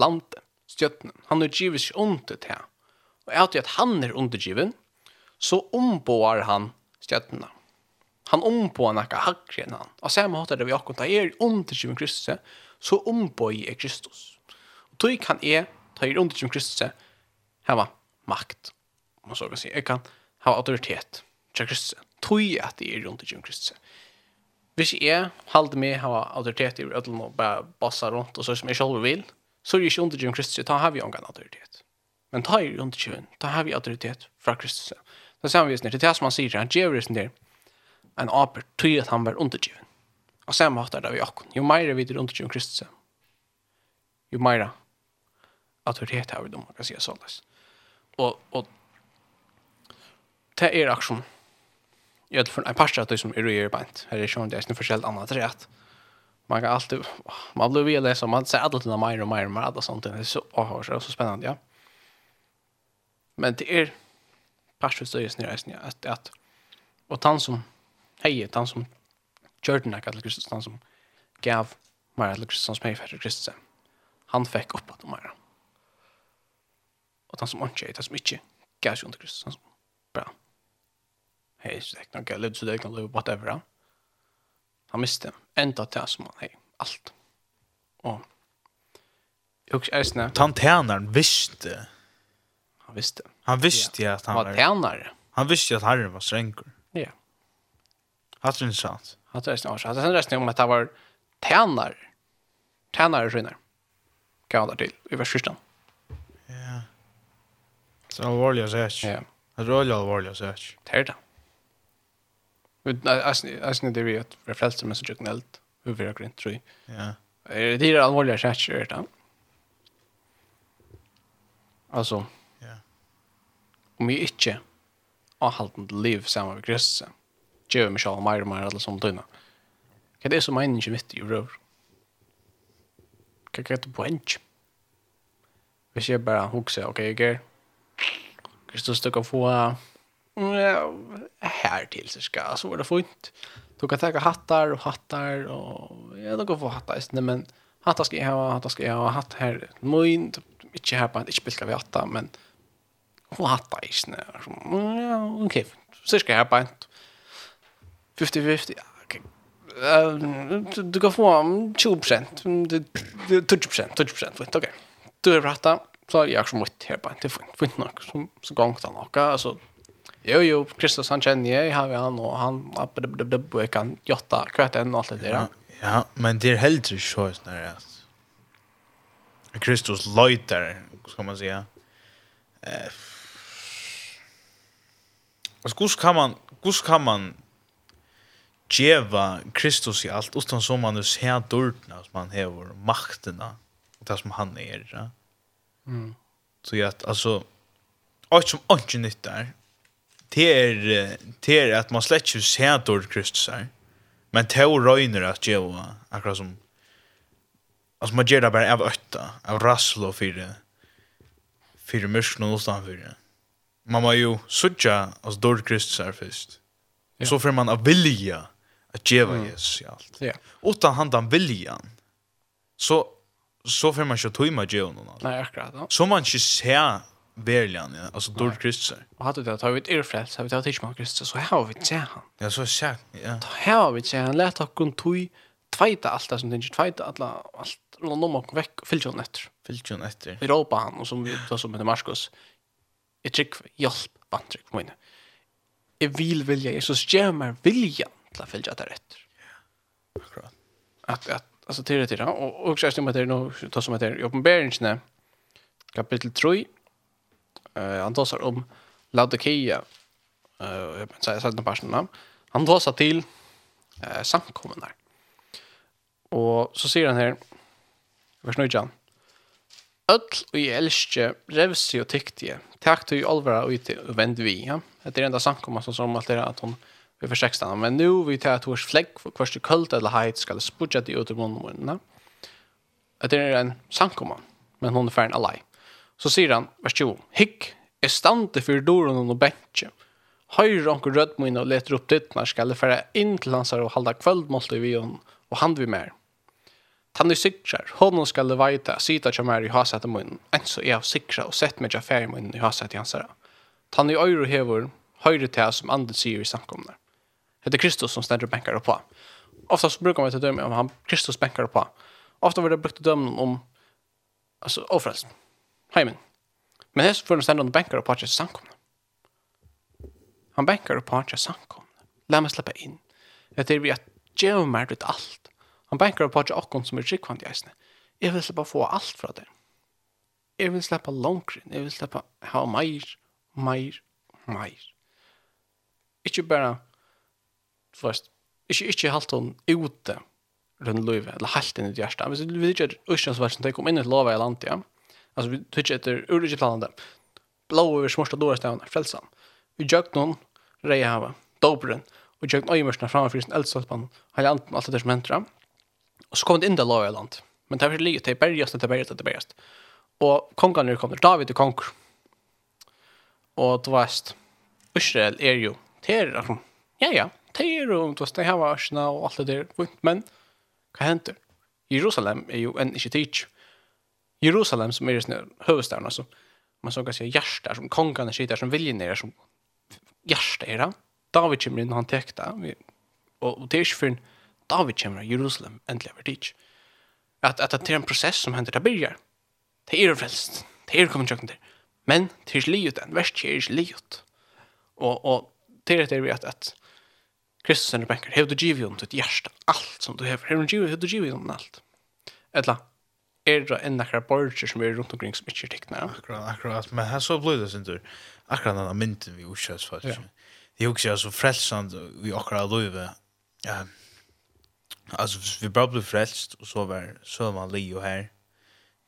landet, stjøttene. Han er givet seg under til. Og er at han er undergiven, så ombår han stjøttene. Han ombår noe hakre enn han. Og samme måte det vi akkurat er undergiven Kristus, så ombår jeg Kristus. Og tog kan jeg, ta er undergiven Kristus, hava makt. Man så kan si, jeg kan hava autoritet til Kristus. Tog at jeg er undergiven Kristus. Hvis jeg halde meg hava autoritet i ødelen og bare bossa rundt og så som jeg selv vil, så er det ikke under Jim Kristus, da har vi ingen autoritet. Men ta er under undergjøren, da har vi autoritet fra Kristus. Da ser vi det er det som han sier, han gjør det der, en aper tog at han var under undergjøren. Og samme hatt er det vi akkurat. Jo mer vi er under undergjøren Kristus, jo mer autoritet har vi dem, man kan si det sånn. Og, og det er aksjon. Jeg vet for en parstrat som är røyere bant. Her er sånn det är en förskälld annat rätt man kan alltid, man blir väl läsa, man ser alltid till mer och mer och, mer och sånt. Det är så, åh så, så spännande, ja. Men det är pastorstöjus nere, ja, att, att, och han som, hej, han som Jordan den här Kristus, han som gav mer att Kristus, som för Kristus, han fick upp att mer. Och han som inte, det som inte gav sig under Kristus, han som, bra, hej, så det kan jag så det kan leva, whatever, ja. Han miste enda til som han hei, alt. Og jeg husker eisne. Han tænaren visste. Han visste. Han visste ja. at han var tænare. Han visste at herren var strengur. Ja. Hatt det sant? Hatt det sant? Hatt det sant? om at han var tænare. Tænare skinner. Kan han til, i vers 14. Ja. Så alvorlig å se Ja. Det er alvorlig å se Det er det. Men asni det vi att vi flesta med så jag knällt hur vi har grint tror jag. Ja. er det det allvarliga skärcher det Alltså. Ja. Om vi inte har hållit liv samma med Kristus. Gör mig själv mer og mer alla som døgna Hva er det som meningen mitt i rör? Kan jag ta poäng? jeg ser bara huxa, okej, okay, Kristus du kan få här till så ska så var det fint. Då kan jag ta hattar och hattar och jag då går för hattar istället men hattar ska jag ha, hattar ska jag ha, hatt här. Min inte här på inte ska vi hattar men få hattar istället. Ja, okej. Så ska jag ha 50-50. Du kan få 20%, 20%, 20%, okej. Du har rattat, så är jag som mitt här på det till fint, fint nog, som, så gångt han åka, alltså Jo, jo, Kristus han kjenner jeg, har vi han og han jag kan jotta kvart en och allt det der. Ja, ja, men det er helt ikke så sånn her, snarare. Kristus løyter, skal man säga. Eh. Och hvordan kan man, hvordan kan man djeva Kristus i alt, utan som man ser dörrarna som man hever maktene, och det som han er, Ja? Mm. Så att alltså allt som inte nyttar det er, det er at man slett ikke ser dår Kristus her, men det er røyner at djeva, akkurat som, altså man gjør det bare av øtta, av rassel og fire, fire mørkene og utenfor. Man må jo sutja, altså dår Kristus her først. Ja. Så får man av vilja at djeva mm. Jesus i alt. Ja. Utan han den viljan, så, så får man ikke tøyma djeva noen alt. Nei, akkurat. Ja. Så man ikke ser verligen ja. Alltså Dord Kristus. Och hade det tagit er fräls, hade vi tagit Tishman Kristus, så här har vi se han. Ja, så tjä, ja. Här har vi se han, lät och kun tog tvajta allt det som tänker tvajta alla, allt runt om och väck, fyllt hon efter. Fyllt hon efter. Vi råpa han, och som vi tar som heter Marskos, jag tryck, hjälp, bantryck, på minne. Jag vill vilja, Jesus ger mig viljan till att fyllt det rätt. Ja, akkurat. Att, att, alltså, till det, till och Och också, jag stämmer det nu, då som heter, är uppenbäringen, kapitel 3, han talar om Laodikeia. Eh, jag säger den personen. Han talar till eh, samkommen där. Och så säger han här, vers 9, Öll og i elskje, revsi og tyktige, takt og i olvara og vänd og vend vi, ja. Det er enda samkomma som som alt er at hon vi for 16, men nu vi tar at hos flegg for kvart i kvart eller heit skal spudja de ut i munnen. Det er en samkomma, men hon er ferdig alai. Så sier han, vers 20, Hikk, jeg stande for doren og bensje. Høyre onker rødmoen og leter opp ditt når skal jeg fære inn til hans og halda kvöldmålte i vion, og hand vi mer. Tann i sikrar, honom skal jeg veita, sida kjem her i haset i munnen, enn så jeg har sikra og sett meg kjaffer i munnen i haset i hans her. Tann i øyre hever, høyre til som andet sier i samkomne. Det er Kristus som stender og bänkar på. Ofta så brukar man til døme om han Kristus bänkar på. Ofta var det brukt dømme om alltså ofrelsen heimen. Men hess för sen han bänkar och patchar sankomna. Han bänkar och patchar sankomna. Lär mig släppa in. Det är vi att ge mig ut allt. Han bänkar och patchar och som är skickvant i eisne. Jag vill släppa få allt från det. Jag vill släppa långkring. Jag vill släppa ha mer, mer, mer. Inte bara först. Inte, inte halt hon ute rundt løyve, Eller halt inn i hjertet. Hvis vi ikke inte att Ushans världen kom in i ett lava i landet. Ja. Alltså vi tycker efter urige planen. Blå över smörsta dåra stävna, frälsan. Vi jökt någon, reja hava, dobren. Och jökt öjmörsna framför sin eldstolpan. Han är allt det som händer. Och så kom det in där i land. Men det här det till bergast, det till bergast, det till bergast. Och kongan nu kommer, David är kong. Och du vet, Israel är ju, det är, ja, ja, det är ju, du vet, det här var och allt det där. Men, vad händer? Jerusalem är ju en inte tidigt. Jerusalem som är just nu huvudstaden alltså. Man såg kanske hjärtar som kongarna sitter som viljenärer som hjärtar era. David kommer in han täckta. Och det är ju för David kommer Jerusalem äntligen över dit. Att, att det är en process som händer där börjar. Det är frälst. Det är kommer tjöken der. Men det är livet än. Värst är det livet. Och, och det är det att, att Kristus är bänkar. Hevdu givet om ditt hjärsta allt som du hever. Hevdu givet om alt. Eller er det enn akkurat borger som er rundt omkring som ikke er tekna. Akkurat, akkurat. Men her så blir det sin tur. Akkurat denne mynden vi utkjøs faktisk. Ja. Det er jo ikke så frelsand vi akkurat løyve. Ja. Altså, vi bare ble frelst, og så var, så var man li og her.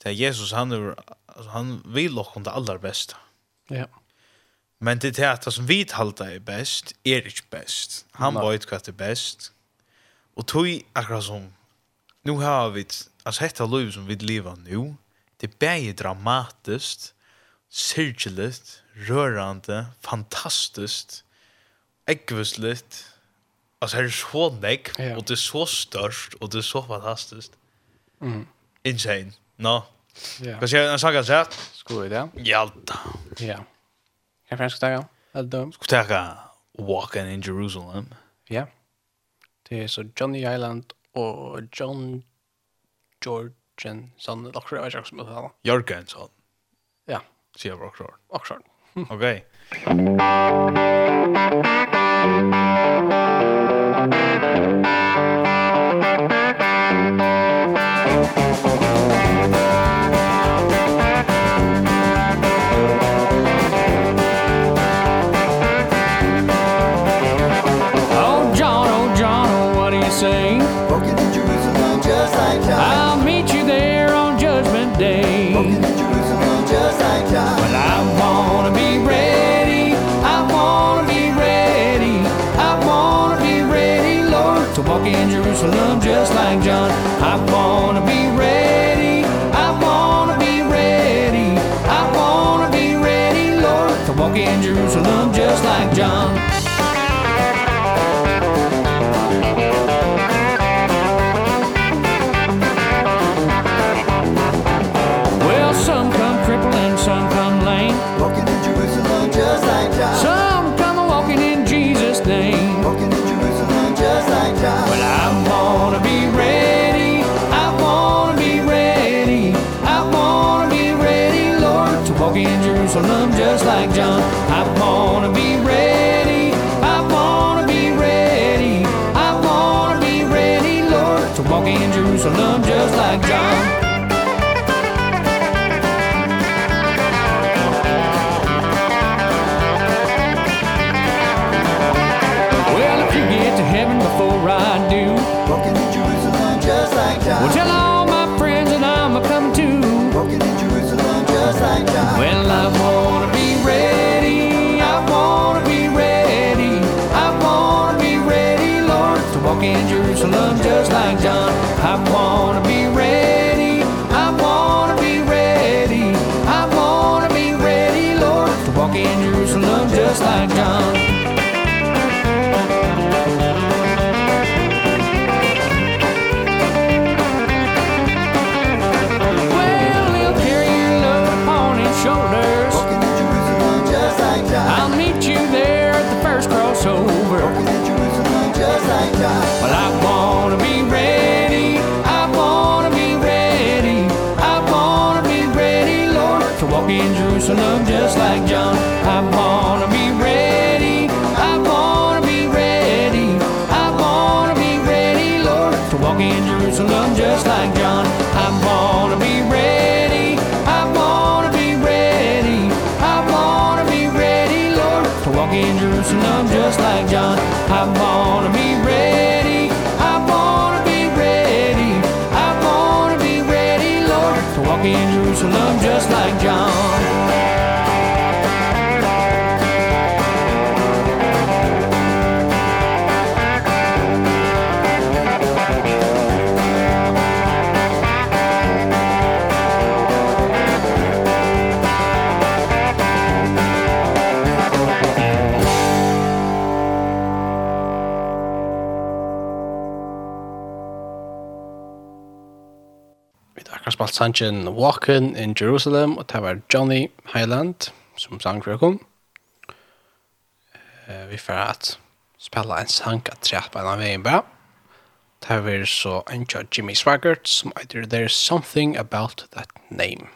Det er Jesus, han, er, altså, han vil åkken det aller beste. Ja. Men det er det som vi talte er best, er ikke best. Han no. vet hva det er best. Og tog akkurat som, nu har vi et alltså detta liv som vi lever nu, det är bäge dramatiskt, sirkeligt, rörande, fantastiskt, äggvusligt. Alltså det är så näck, ja. och det är så störst, och det är så fantastiskt. Mm. Insane. No. Ja. Vad säger en sak att säga? Skulle det? Jalta. Ja. Kan jag ska ta? Ska ta Walking in Jerusalem. Ja. Det är så Johnny Island och John Jorgensen, eller akkurat, jeg vet ikke hva det Jorgensen? Ja. Sier vi akkurat. Akkurat. Ok. just like gone akkurat spalt sangen Walking in Jerusalem, og det var Johnny Highland som sang for kom. Uh, vi får at spela en sang at tre på en av veien bra. Det var så en Jimmy Swaggart som heter There's Something About That Name.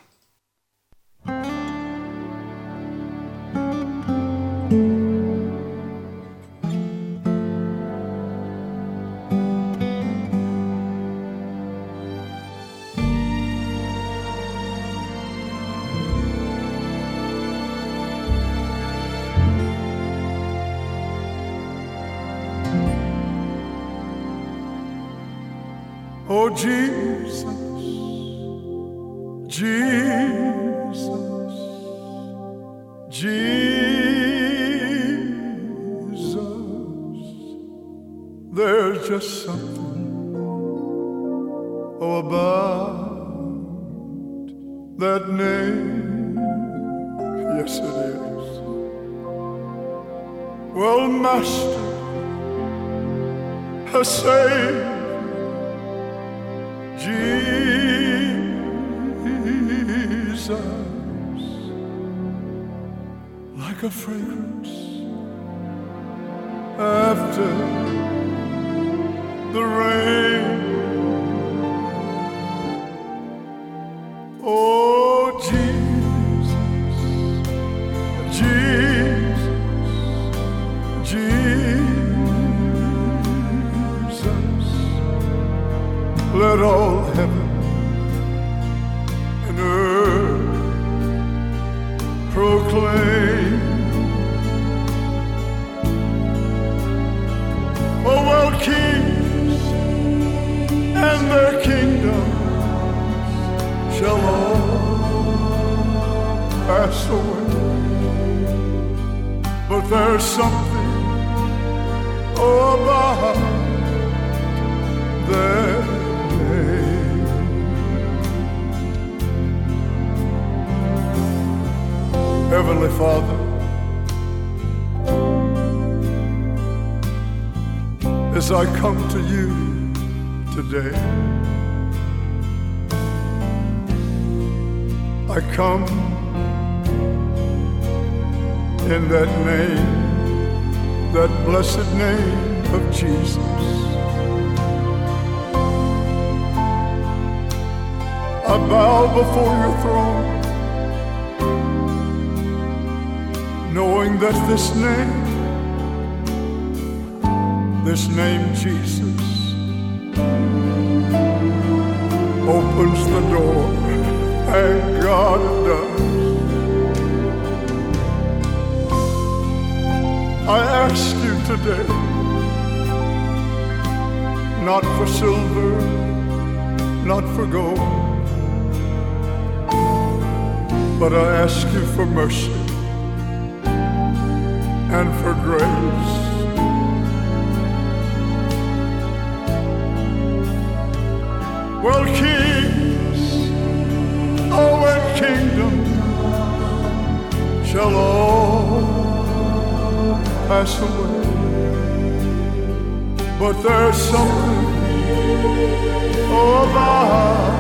But there's something about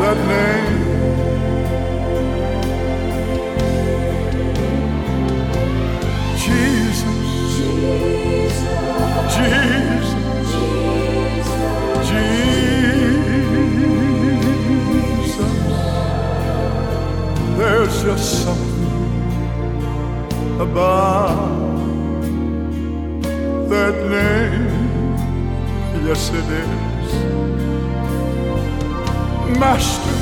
that name Jesus Jesus. Jesus. Jesus. There's just something about that name Yes it is Master,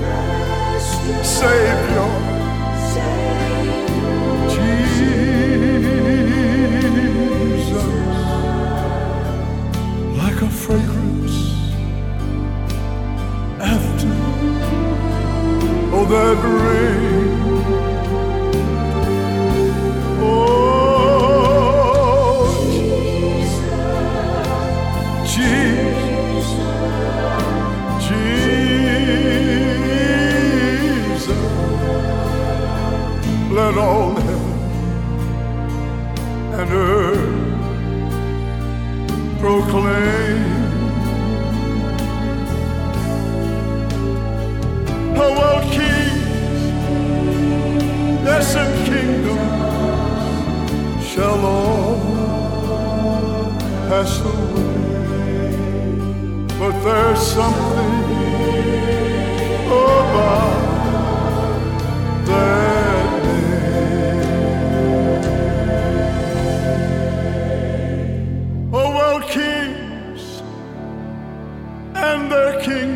Master Savior, Savior Jesus. Like a fragrance After Oh that rain. clean Hello kings Yes and kingdoms But there's something about there.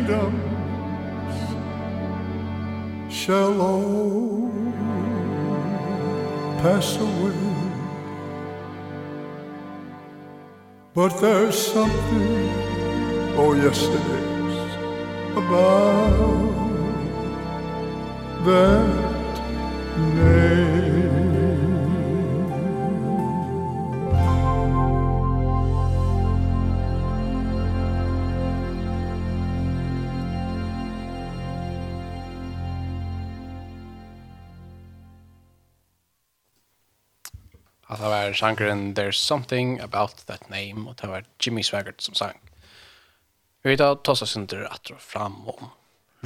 kingdoms shall all pass away. But there's something, oh yes it is, about them. var sangren There's Something About That Name, og det var Jimmy Swaggart som sang. Vi vet at Tossa Sinter at og fram om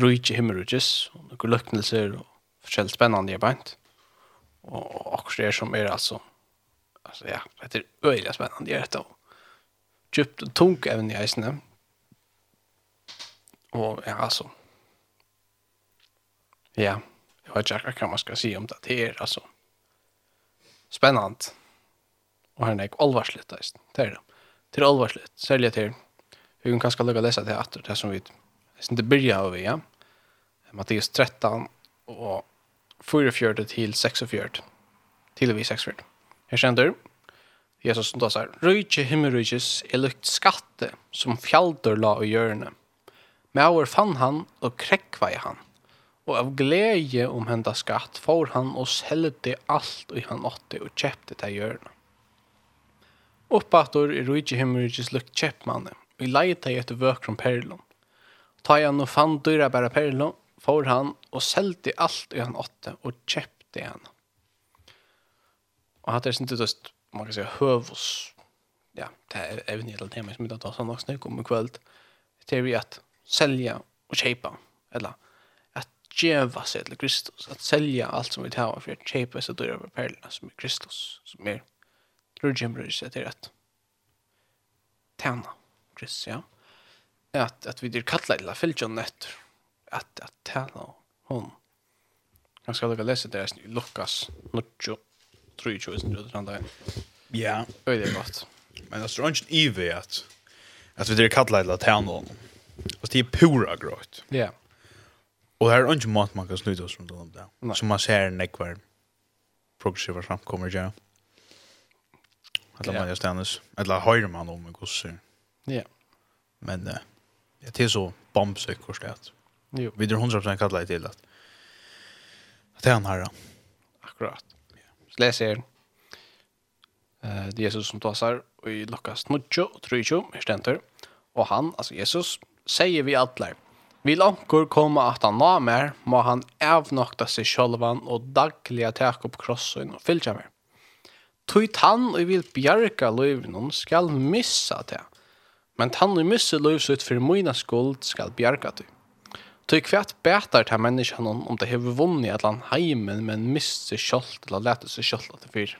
Ruichi Himmerudges, og noen løknelser og forskjellig spennende i beint. Og akkurat det som er altså, altså ja, det er øyelig spennende jeg etter. Djupt og tungt evne i eisene. Og ja, altså, ja, jeg vet ikke hva man skal si om det. Det er altså, spennende og her er ikke alvarslitt, det er det. Til alvarslitt, særlig til, vi kan kanskje lukke å lese det etter, det som vi, inte synes det av vi, ja. Mattias 13 og 44 til 46, til vi 46. Her kjenner, Jesus som da sier, Røyke himmelrøykes er lukt skatte som fjaldur la og hjørne. Mauer fann han og i han. Og av gleje om henda skatt får han og selgte alt og han åtte og kjøpte til hjørne. Oppator i ruigi himmerikis lukt kjeppmanne, og i leita i etter från perlon. Ta han og fann dyra bæra perlon, får han og seldi alt i han åtte, og kjeppte han. Og hatt er inte just, man kan säga høvus, ja, det er evne i tema som vi tar sånn nok snakk om i kveld, det er vi at selja og kjeipa, eller at djeva seg til Kristus, at selja alt som vi tar for å kjeipa seg dyra bæra perlon som er Kristus, som er Rudgen bryr sig till rätt. Tjena, Chris, ja. Att, att vi blir kallade till Filtjon efter att, att tjena hon. Jag ska lukka läsa deras Lukas Nuccio 23 som du tror Ja. Det är gott. Men det står inte i vi att, att vi blir kallade till tjena hon. Och det är pura grått. Ja. Yeah. Och det är inte mat man kan snuta oss runt om det. Som man ser nekvar progressiva framkommer, ja. Mm. Eller just Stennes. Eller høyre man om en gosse. Ja. Men uh, det er så bombsikker hvor det Jo. Vi drar hundra prosent kallet til at det er han her. Akkurat. Så leser uh, det Jesus som tåsar og i Lukas 9 og 3 er stenter. Og han, altså Jesus, sier vi atler. Vil anker komme at han nå mer, må han avnokta seg sjølvan og dagliga teka opp krossen og fylgja mer. Tui tann og vil bjarga løyvnum skal missa det. Men tann og missa løyvsut for mina skuld skal bjarga det. Tui kvært betar til menneskene om det hever vunni allan heimen, men mist seg kjolt eller lete seg kjolt at det fyr.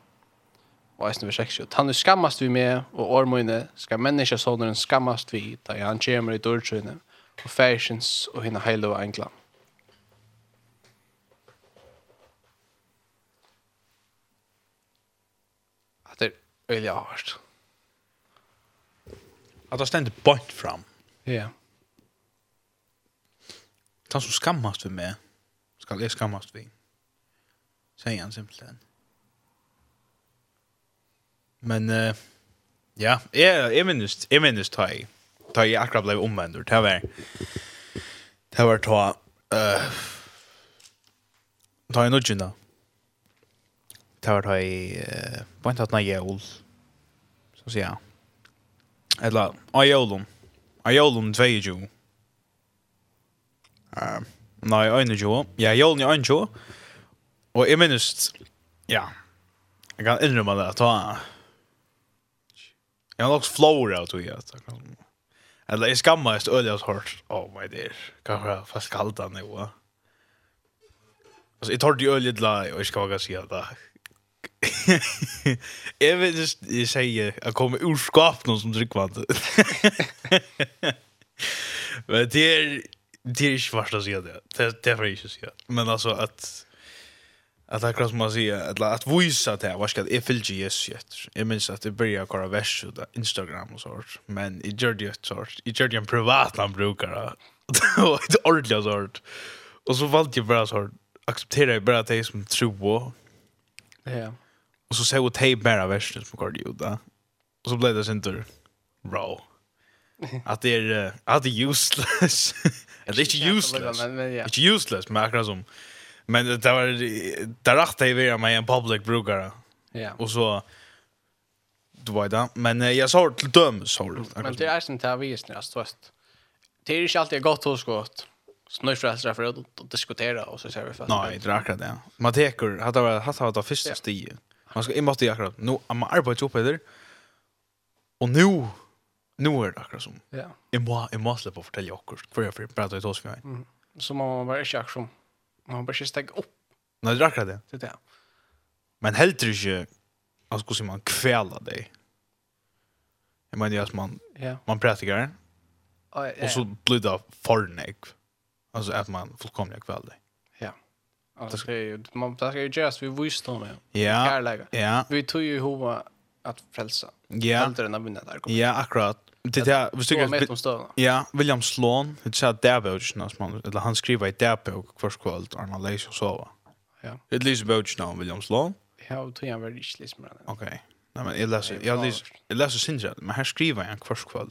Og eisen vers 6, Tann og skammast vi med, og årmøyne skal menneska skammast vi, da han kjemer i dørtrøyne, og færsins og hinna heilo og england. øyelig hardt. At det stender bort fram. Ja. Han som skammast for meg, skal jeg skammast for. Sier han simpelthen. Men, uh, ja, jeg, jeg minnes, jeg minnes ta i, ta i akkurat ble omvendur, det var, det var ta, uh, ta jeg nudgjena. Det var ta i, uh, bare tatt na jævl, så sier jeg. Eller, Aiolum. Aiolum 22. Uh, nei, 21. Ja, Aiolum er 21. Og jeg minnes, ja, jeg kan innrømme det, at jeg har nok flower av tog, at jeg kan... Eller jeg skammer mest øyelig at hørt, oh my dear, hva er det fast kalt han jo, va? Altså, jeg tar det øyelig til, og jeg skal ikke si at det jeg vet ikke, jeg sier, jeg kommer ur skap noen som tryggvand. Men det er, det er ikke verst å si det. Det, det er ikke å si det. Men altså, at, at akkurat som man sier, at, at vise det, hva skal jeg fylle Jesus etter. Jeg minns at jeg begynner å kåre vers ut av Instagram og sånt, men jeg gjør det et sånt. Jeg gjør det en privat han bruker det. Og et ordentlig sånt. Og så valgte jeg bare sånt, aksepterer jeg bare at jeg som tror på. Ja. Och så såg jag bara versen som går ut där. Och så blev det sen tur raw. Att det är att det är useless. Eller inte useless. Inte useless, men akkurat som men det var där att det var med en public brukare. Ja. Och så du var där, men jag sa till döm så. Men det är inte där vi är snäst. Det är ju alltid gott hos gott snurrfrälsar för att diskutera och så ser vi för. Nej, det är akkurat det. Man teker, hade varit hade varit första Ja. Man ska in måste jag akkurat. Nu am arbeta upp där. Och nu nu är det akkurat som. Ja. Jag må jag måste på fortälja akkurat för jag för prata ut oss för mig. Mm. Så man var inte akkurat. Man bara steg upp. Nej, det akkurat det. Det där. Men helt tror jag alltså hur man kvälla dig. Jag menar att man ja. man pratar praktiker. Och så blir det förnägg. Alltså att man fullkomliga kväll dig. Alltså det är ju, man det ska ju göras vid visdom. Ja. Kärlek. Ja. Vi tog ju hova att frälsa. Ja. Hellre än att vinna där. Ja, akkurat. Det där, vi tycker att Ja, William Sloan, det sa där var ju man eller han skriver i där på kvarts kvart Arnold Leis och så va. Ja. Det läser böj nu William Sloan. Ja, och tror jag var rich läs men. Okej. Nej men jag läser jag läser jag läser Sinja, men här skriver jag kvarts kväll.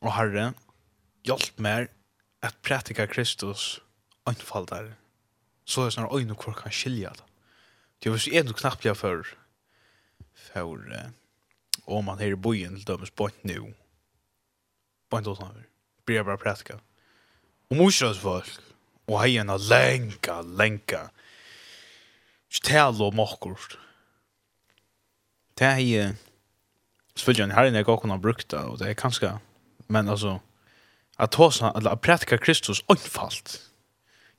Och Herre, hjälp mig att praktisera Kristus enfaldare så er det sånn øyne hvor kan skilja det. Det var så en og knappt jeg for for om man her i bojen til dømes på nu på en tåsnaver blir jeg bare prætka og morsas folk og heien er lenka, lenka. Ikke tale om akkurat det er jeg selvfølgelig en herren jeg ikke kunne ha brukt det og det er kanskje men altså at tåsna, eller at prætka Kristus åndfalt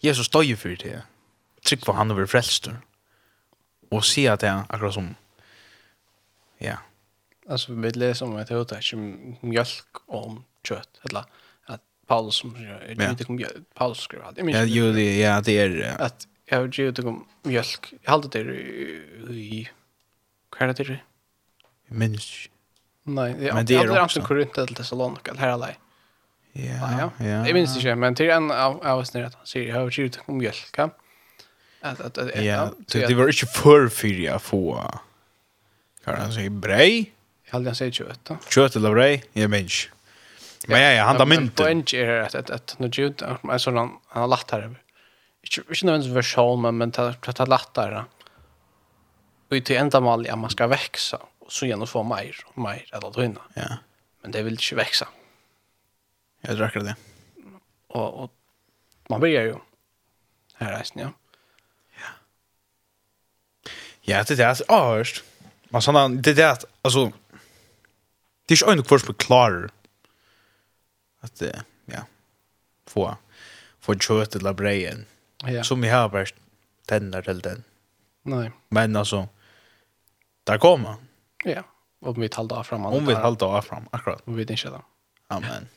Jesus døy for det trygg på han over frelster. Og si at det er akkurat som, ja. Alltså vi läser om att det är inte mjölk om kött, eller att Paulus som skriver, ja. inte om Paulus skriver allt. Ja, jo, det, ja, det är... Att jag har ju inte om mjölk, jag har alltid det i... Hva er det det? Minns. Nej, det är, det også- antingen Korint eller Thessalonik, eller her alla. Ja, ja. Jeg minns ikke, men til en av oss nere, han sier, jeg har ju inte om mjölk, ja. Ja, det var ju för fyra få. Kan han säga brei? Jag hade han säger kött. Kött eller brei? Jag minns. Men ja, ja, han där mynten. Men inte är att, att, att när Jude, alltså han, han har lagt här. Inte, inte någon version, men, men ta, ta, ta lagt. Och i till enda mal är man ska växa. Och så genom få mer och mer eller att hinna. Ja. Men det vill inte växa. Jag drack det. Och, och man börjar ju här är ja. Mm Ja, det är så arst. Men såna det där alltså det är ju ändå först klar att det ja få få kött eller brejen. Ja. Som vi har bäst den där till den. Nei. Men alltså där kommer. Ja. Om vi talte av fram. Om vi talar av fram. Akkurat. Om vi ikke da. Amen.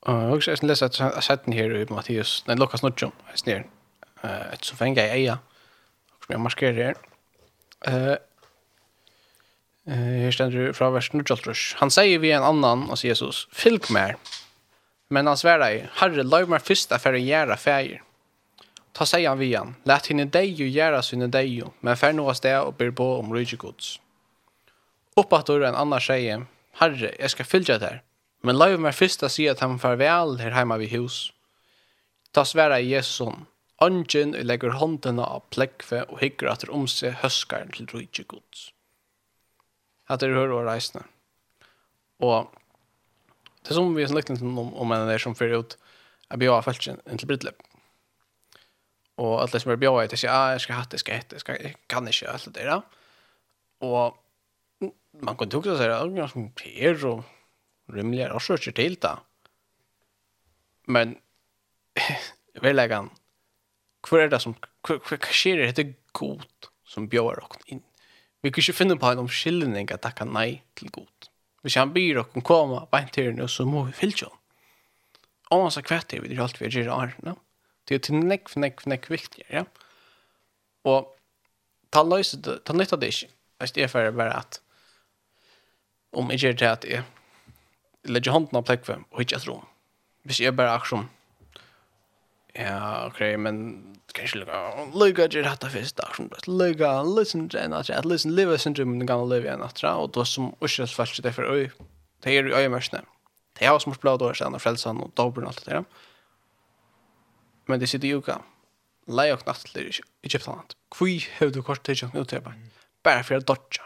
Och också jag läser att sätten her i Mattias, den Lukas Nutchum, är snär. Eh, så fänga jag eja. Och jag maskerar her, Eh Her stender fra vers 19. Han sier vi en annan, og altså Jesus, fylg mer. Men han sverar i, Herre, lag meg først for å gjøre feir. Ta sier han vi han, let henne deg jo gjøre sine deg jo, men fer noe sted og ber på om rydgjegods. Oppatt en annan sier, Herre, jeg skal fylgja der, men lag meg først å si at han farvel her hjemme vid hus. Ta sverar i Jesus Ongen legger håndene av plekve og hikker at det om seg høskaren til rydtje gods. At det hører å reisende. Og det er som vi har snakket om, om en der som fører ut er bjør følt inn til Bridlep. Og alt det som er bjøret er til å si, ah, jeg skal hatt, jeg skal hette, jeg, skal, jeg kan ikke alt det der. Og man kan tukta seg, det er ganske per og rymligere, og så er det til da. Men verleggen, Hvor er det som, hva, hva skjer det? Det er god som bjør oss inn. Vi kan ikke finne på en omskillning at takka nei til god. Hvis han byr oss komme beint til henne, så må vi fylle henne. Og han sa kvett det, vi gjør alt vi gjør arne. Det er til nekk, nekk, nekk viktigere. Ja? Og ta løse det, ta nytta det ikke. Hvis det er for bare at om jeg gjør det at jeg legger hånden av plekve og ikke et rom. Hvis jeg bare akkurat Ja, okej, men kanske lika. Lika ger hatta fest dag som bäst. Lika listen to and at listen live syndrome den gamla live and tra och då som ursas fast det för oj, Det är ju öjmärsne. Det har smort blad år sedan frälsan och dobben allt det där. Men det sitter ju kan. Lei och natt till Egyptland. Kvi hur du kort till nu till bara. Bara för att dodja.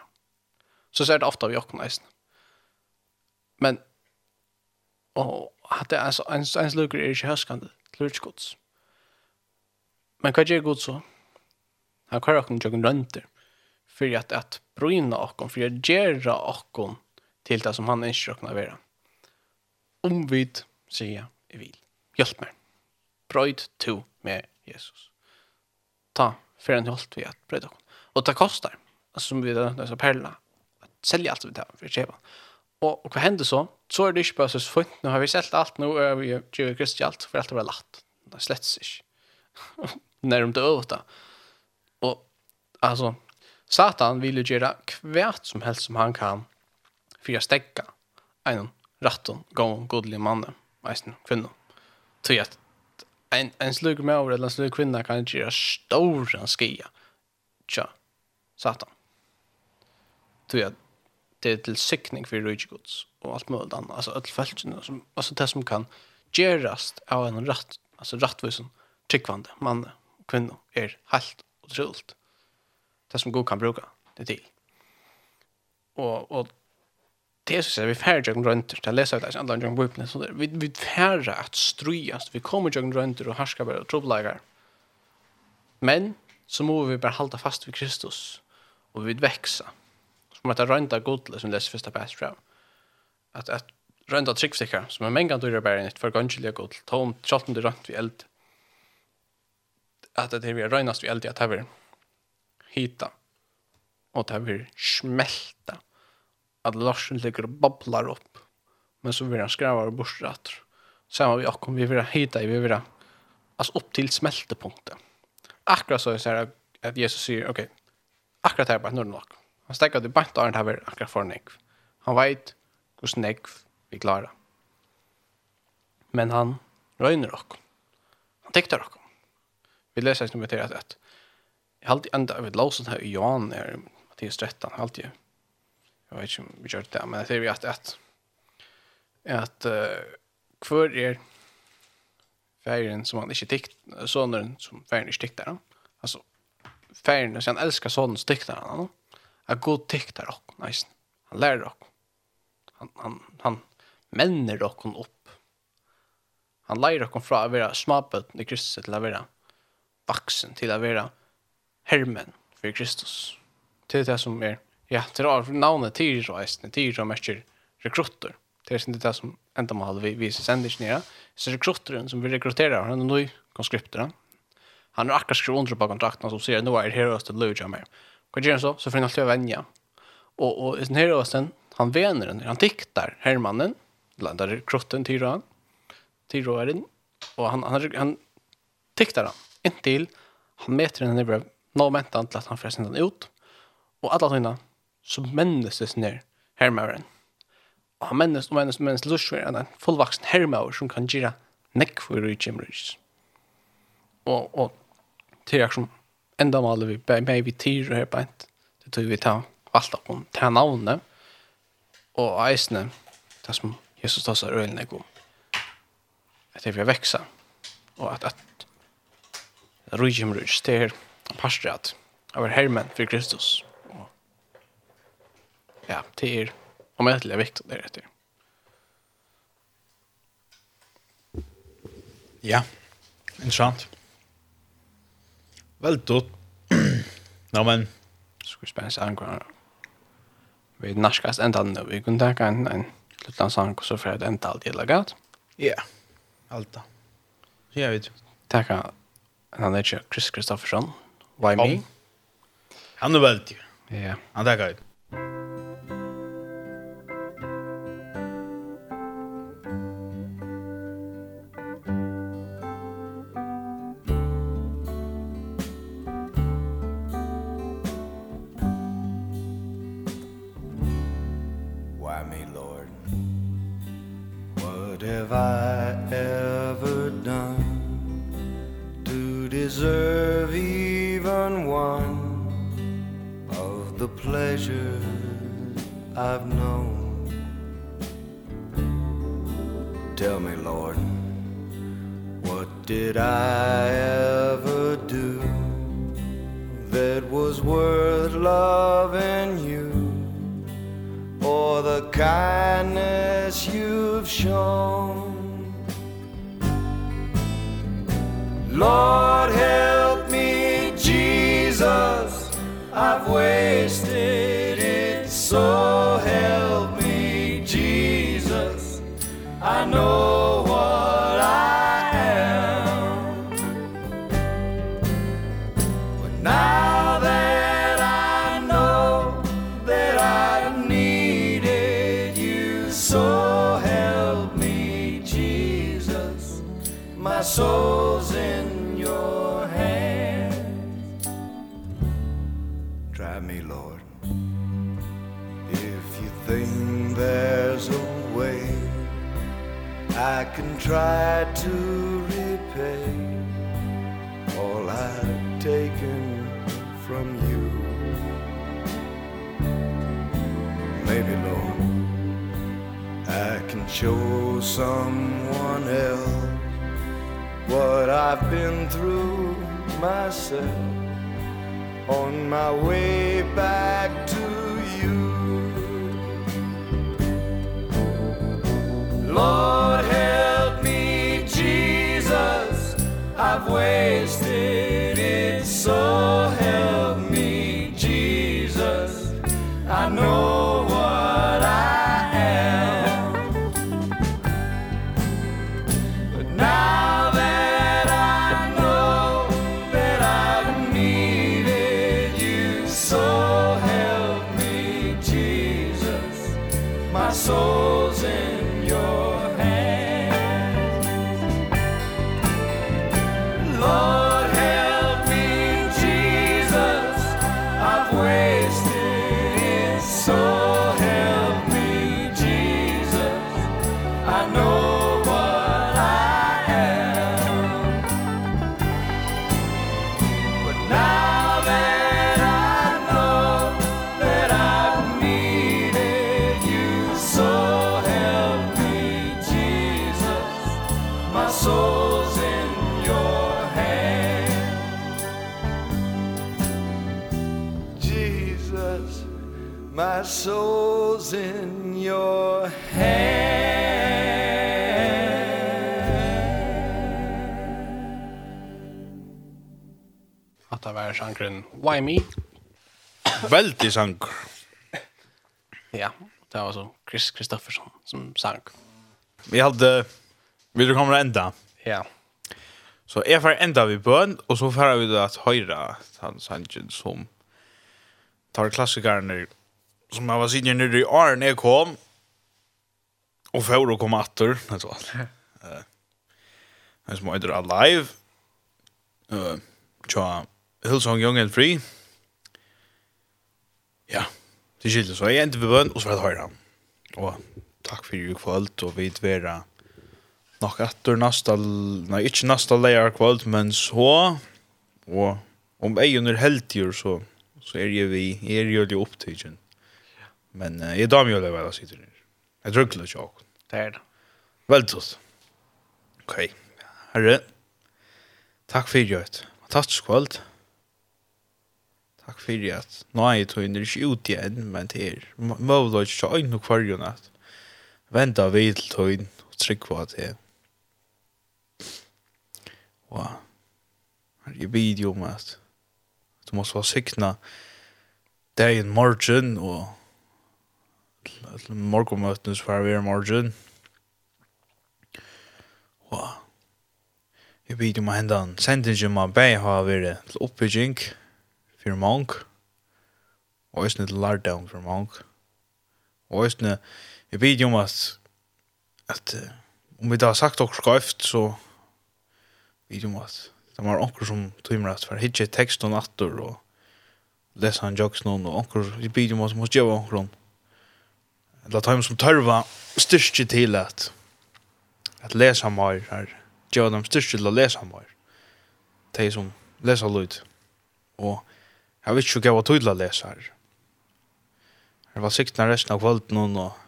Så ser det ofta vi också nästan. Men och hade alltså en en slugger är ju höskande Lursk. Men hva gjør god så? Han kvar okken jokken rønter. Fyrir at at bryna okken, fyrir at gjerra okken til det som han ikke okken av vera. Omvid, sier jeg, jeg vil. Hjelp meg. Brøyd to med Jesus. Ta, fyrir han hjelp vi at brøyd okken. Og det kostar, som vi da, det er så perla, at selja alt vi tar, fyrir kjevan. Och och vad händer så? Så är det inte bara så fint. Nu har vi sett allt nu är vi ju Kristi allt för allt är lätt. Det släts inte. När de dör åt Och alltså Satan vill ju göra kvärt som helst som han kan för att stäcka en ratton gång godlig man, nästan kvinna. Så att en en slug med över eller en slug kvinna kan inte göra stora skia. Tja. Satan. Så att det är till sikning för rike och allt möjligt annat alltså allt fälten som alltså det som kan gerast av en rätt alltså rättvisen tyckvande man kvinna är helt otroligt det som god kan bruka det till och och det så vi färdig jag runt att läsa det andra jag vill så vi vi färra att ströjas vi kommer jag runt och harska bara trubbelagar men så måste vi bara hålla fast vid Kristus och vi växa som heter Rönda Godle som läser första pass fram. Att att Rönda trickstickar som är mängd dyrare bär än för gönskilja godl. Tom tjotten det rönt vi eld. Att det är vi rönast vi eld i att här hita. Och det här blir smälta. Att Larsen ligger och babblar upp. Men så blir han skrava och borstratter. Samma vi och vi vill hita, vi vill alltså upp till smältepunkten. Akkurat så är det så här att Jesus säger, okej, okay, akkurat här bara nu är det nog. Han stekker til bant Arndt haver akkurat for nekv. Han veit hvordan nekv vi klarer. Men han røyner okk. Han tekter okk. Vi leser ikke noe til at jeg alltid enda av et låsen her i Johan er Mattias 13, alltid. Jeg vet ikke om vi gjør det, men det er vi at at at uh, hver er färgen som han inte tyckte sonen som färgen inte tyckte han alltså färgen som han älskar sonen tyckte han at god tyktar okkon, neisen. Han lærer okkon. Han, han, han menner okkon opp. Han lærer okkon fra å være smabøtten i Kristus til å være vaksen, til å være hermen for Kristus. Til det som er, ja, til å navnet Tyro, eisen, Tyro merker rekrutter. Det er det som enda må vi viser sender nere. Så rekrutteren som vi rekrutterer, han er noe konskripter. Han er akkurat skrevet under på kontrakten som sier, nå er det her og løy. Vad gör han så? Så får han alltid vänja. Och, och i den här han vänner den. Han diktar herrmannen, landar krotten till han, till rören. Och han, han, han diktar han. Intill han mäter den över brev. Nå väntar han till att han får sända ut. Och alla tiden så männes ner herrmören. Og han mennes og mennes og mennes lusver enn en fullvaksen hermaur som kan gira nekk for i kjemrys. Og, og til jeg som enda mål vi bär med vi tyr här på ett. Det tog vi ta allt upp om tre navnet och eisne det som Jesus tar sig rörelsen om. Att det vill växa och att att rujum ruj det här pastrat er hermen för Kristus. Ja, det är om jag är viktigt det är det. Ja, intressant. Vel Väldigt. Nå, men ska spännas angående. Vi nashkast ända nu. Vi kunde ta en en liten sang, så för att ända allt gilla gott. Ja. Allt. Så jag vet. Tacka. Han heter Chris Kristoffersson. Why me? Han är väldigt. Ja. Han tackar. sangren Why Me? Veldig sang. Ja, det var så Chris Kristoffersson som sang. Vi hadde, vil du komme enda? Ja. Så jeg får enda vi bøn, og så får vi da at høyre han sangen som tar klassikerne som jeg var siden nere i åren jeg kom, og får å komme atter, men så. Uh, men som heter Alive, uh, tja, Hillsong Young and Free. Ja, det skilte så. Jeg endte ved bøn, og så var det høyre. Og takk for i kvöld, og vi vera nok etter nasta, nei, ikke nasta leier kvöld, men så, og om jeg under heltjur, så, så er jeg vi, jeg er jo litt opptidgen. Men uh, jeg damer jo det vel, jeg sitter her. Jeg drøkker litt sjokk. Det er det. Veldig tått. Ok, herre, takk for i kvöld. Fantastisk kvöld. Takk fyrir at nå er jeg tog inn ikke ut igjen, men det er møvla ikke øyn og kvarjon at venda vi til inn og trykk på at det og her er video om at du måste være sikna dagen morgen og til morgenmøtene så får vi er morgen og jeg bid jo om at hendan om at jeg har vært til oppbygging for mange, og også litt lardown for mange. Og også litt, jeg vet om at, at om vi da har sagt dere skrøyft, så vet om at det var noen som tog at for hitje tekst og natter og lesa han jokes noen, og anker i bidra med som hos djeva ankeren. Eller ta dem som tørva styrke til at at lesa mer her. Djeva dem styrke til at lesa mer. De som lesa lyd. Og Jeg vet ikke hva jeg var tydelig å lese her. Jeg var siktene resten av kvalden noen og.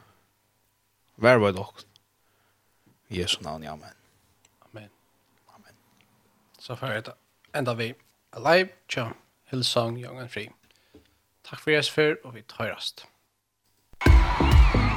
Vær var dere. I Jesu navn, ja, amen. Amen. Amen. Så får jeg enda vi alive, tja, Hillsong, Young and Free. Takk for jeres før, og vi tar rast. Takk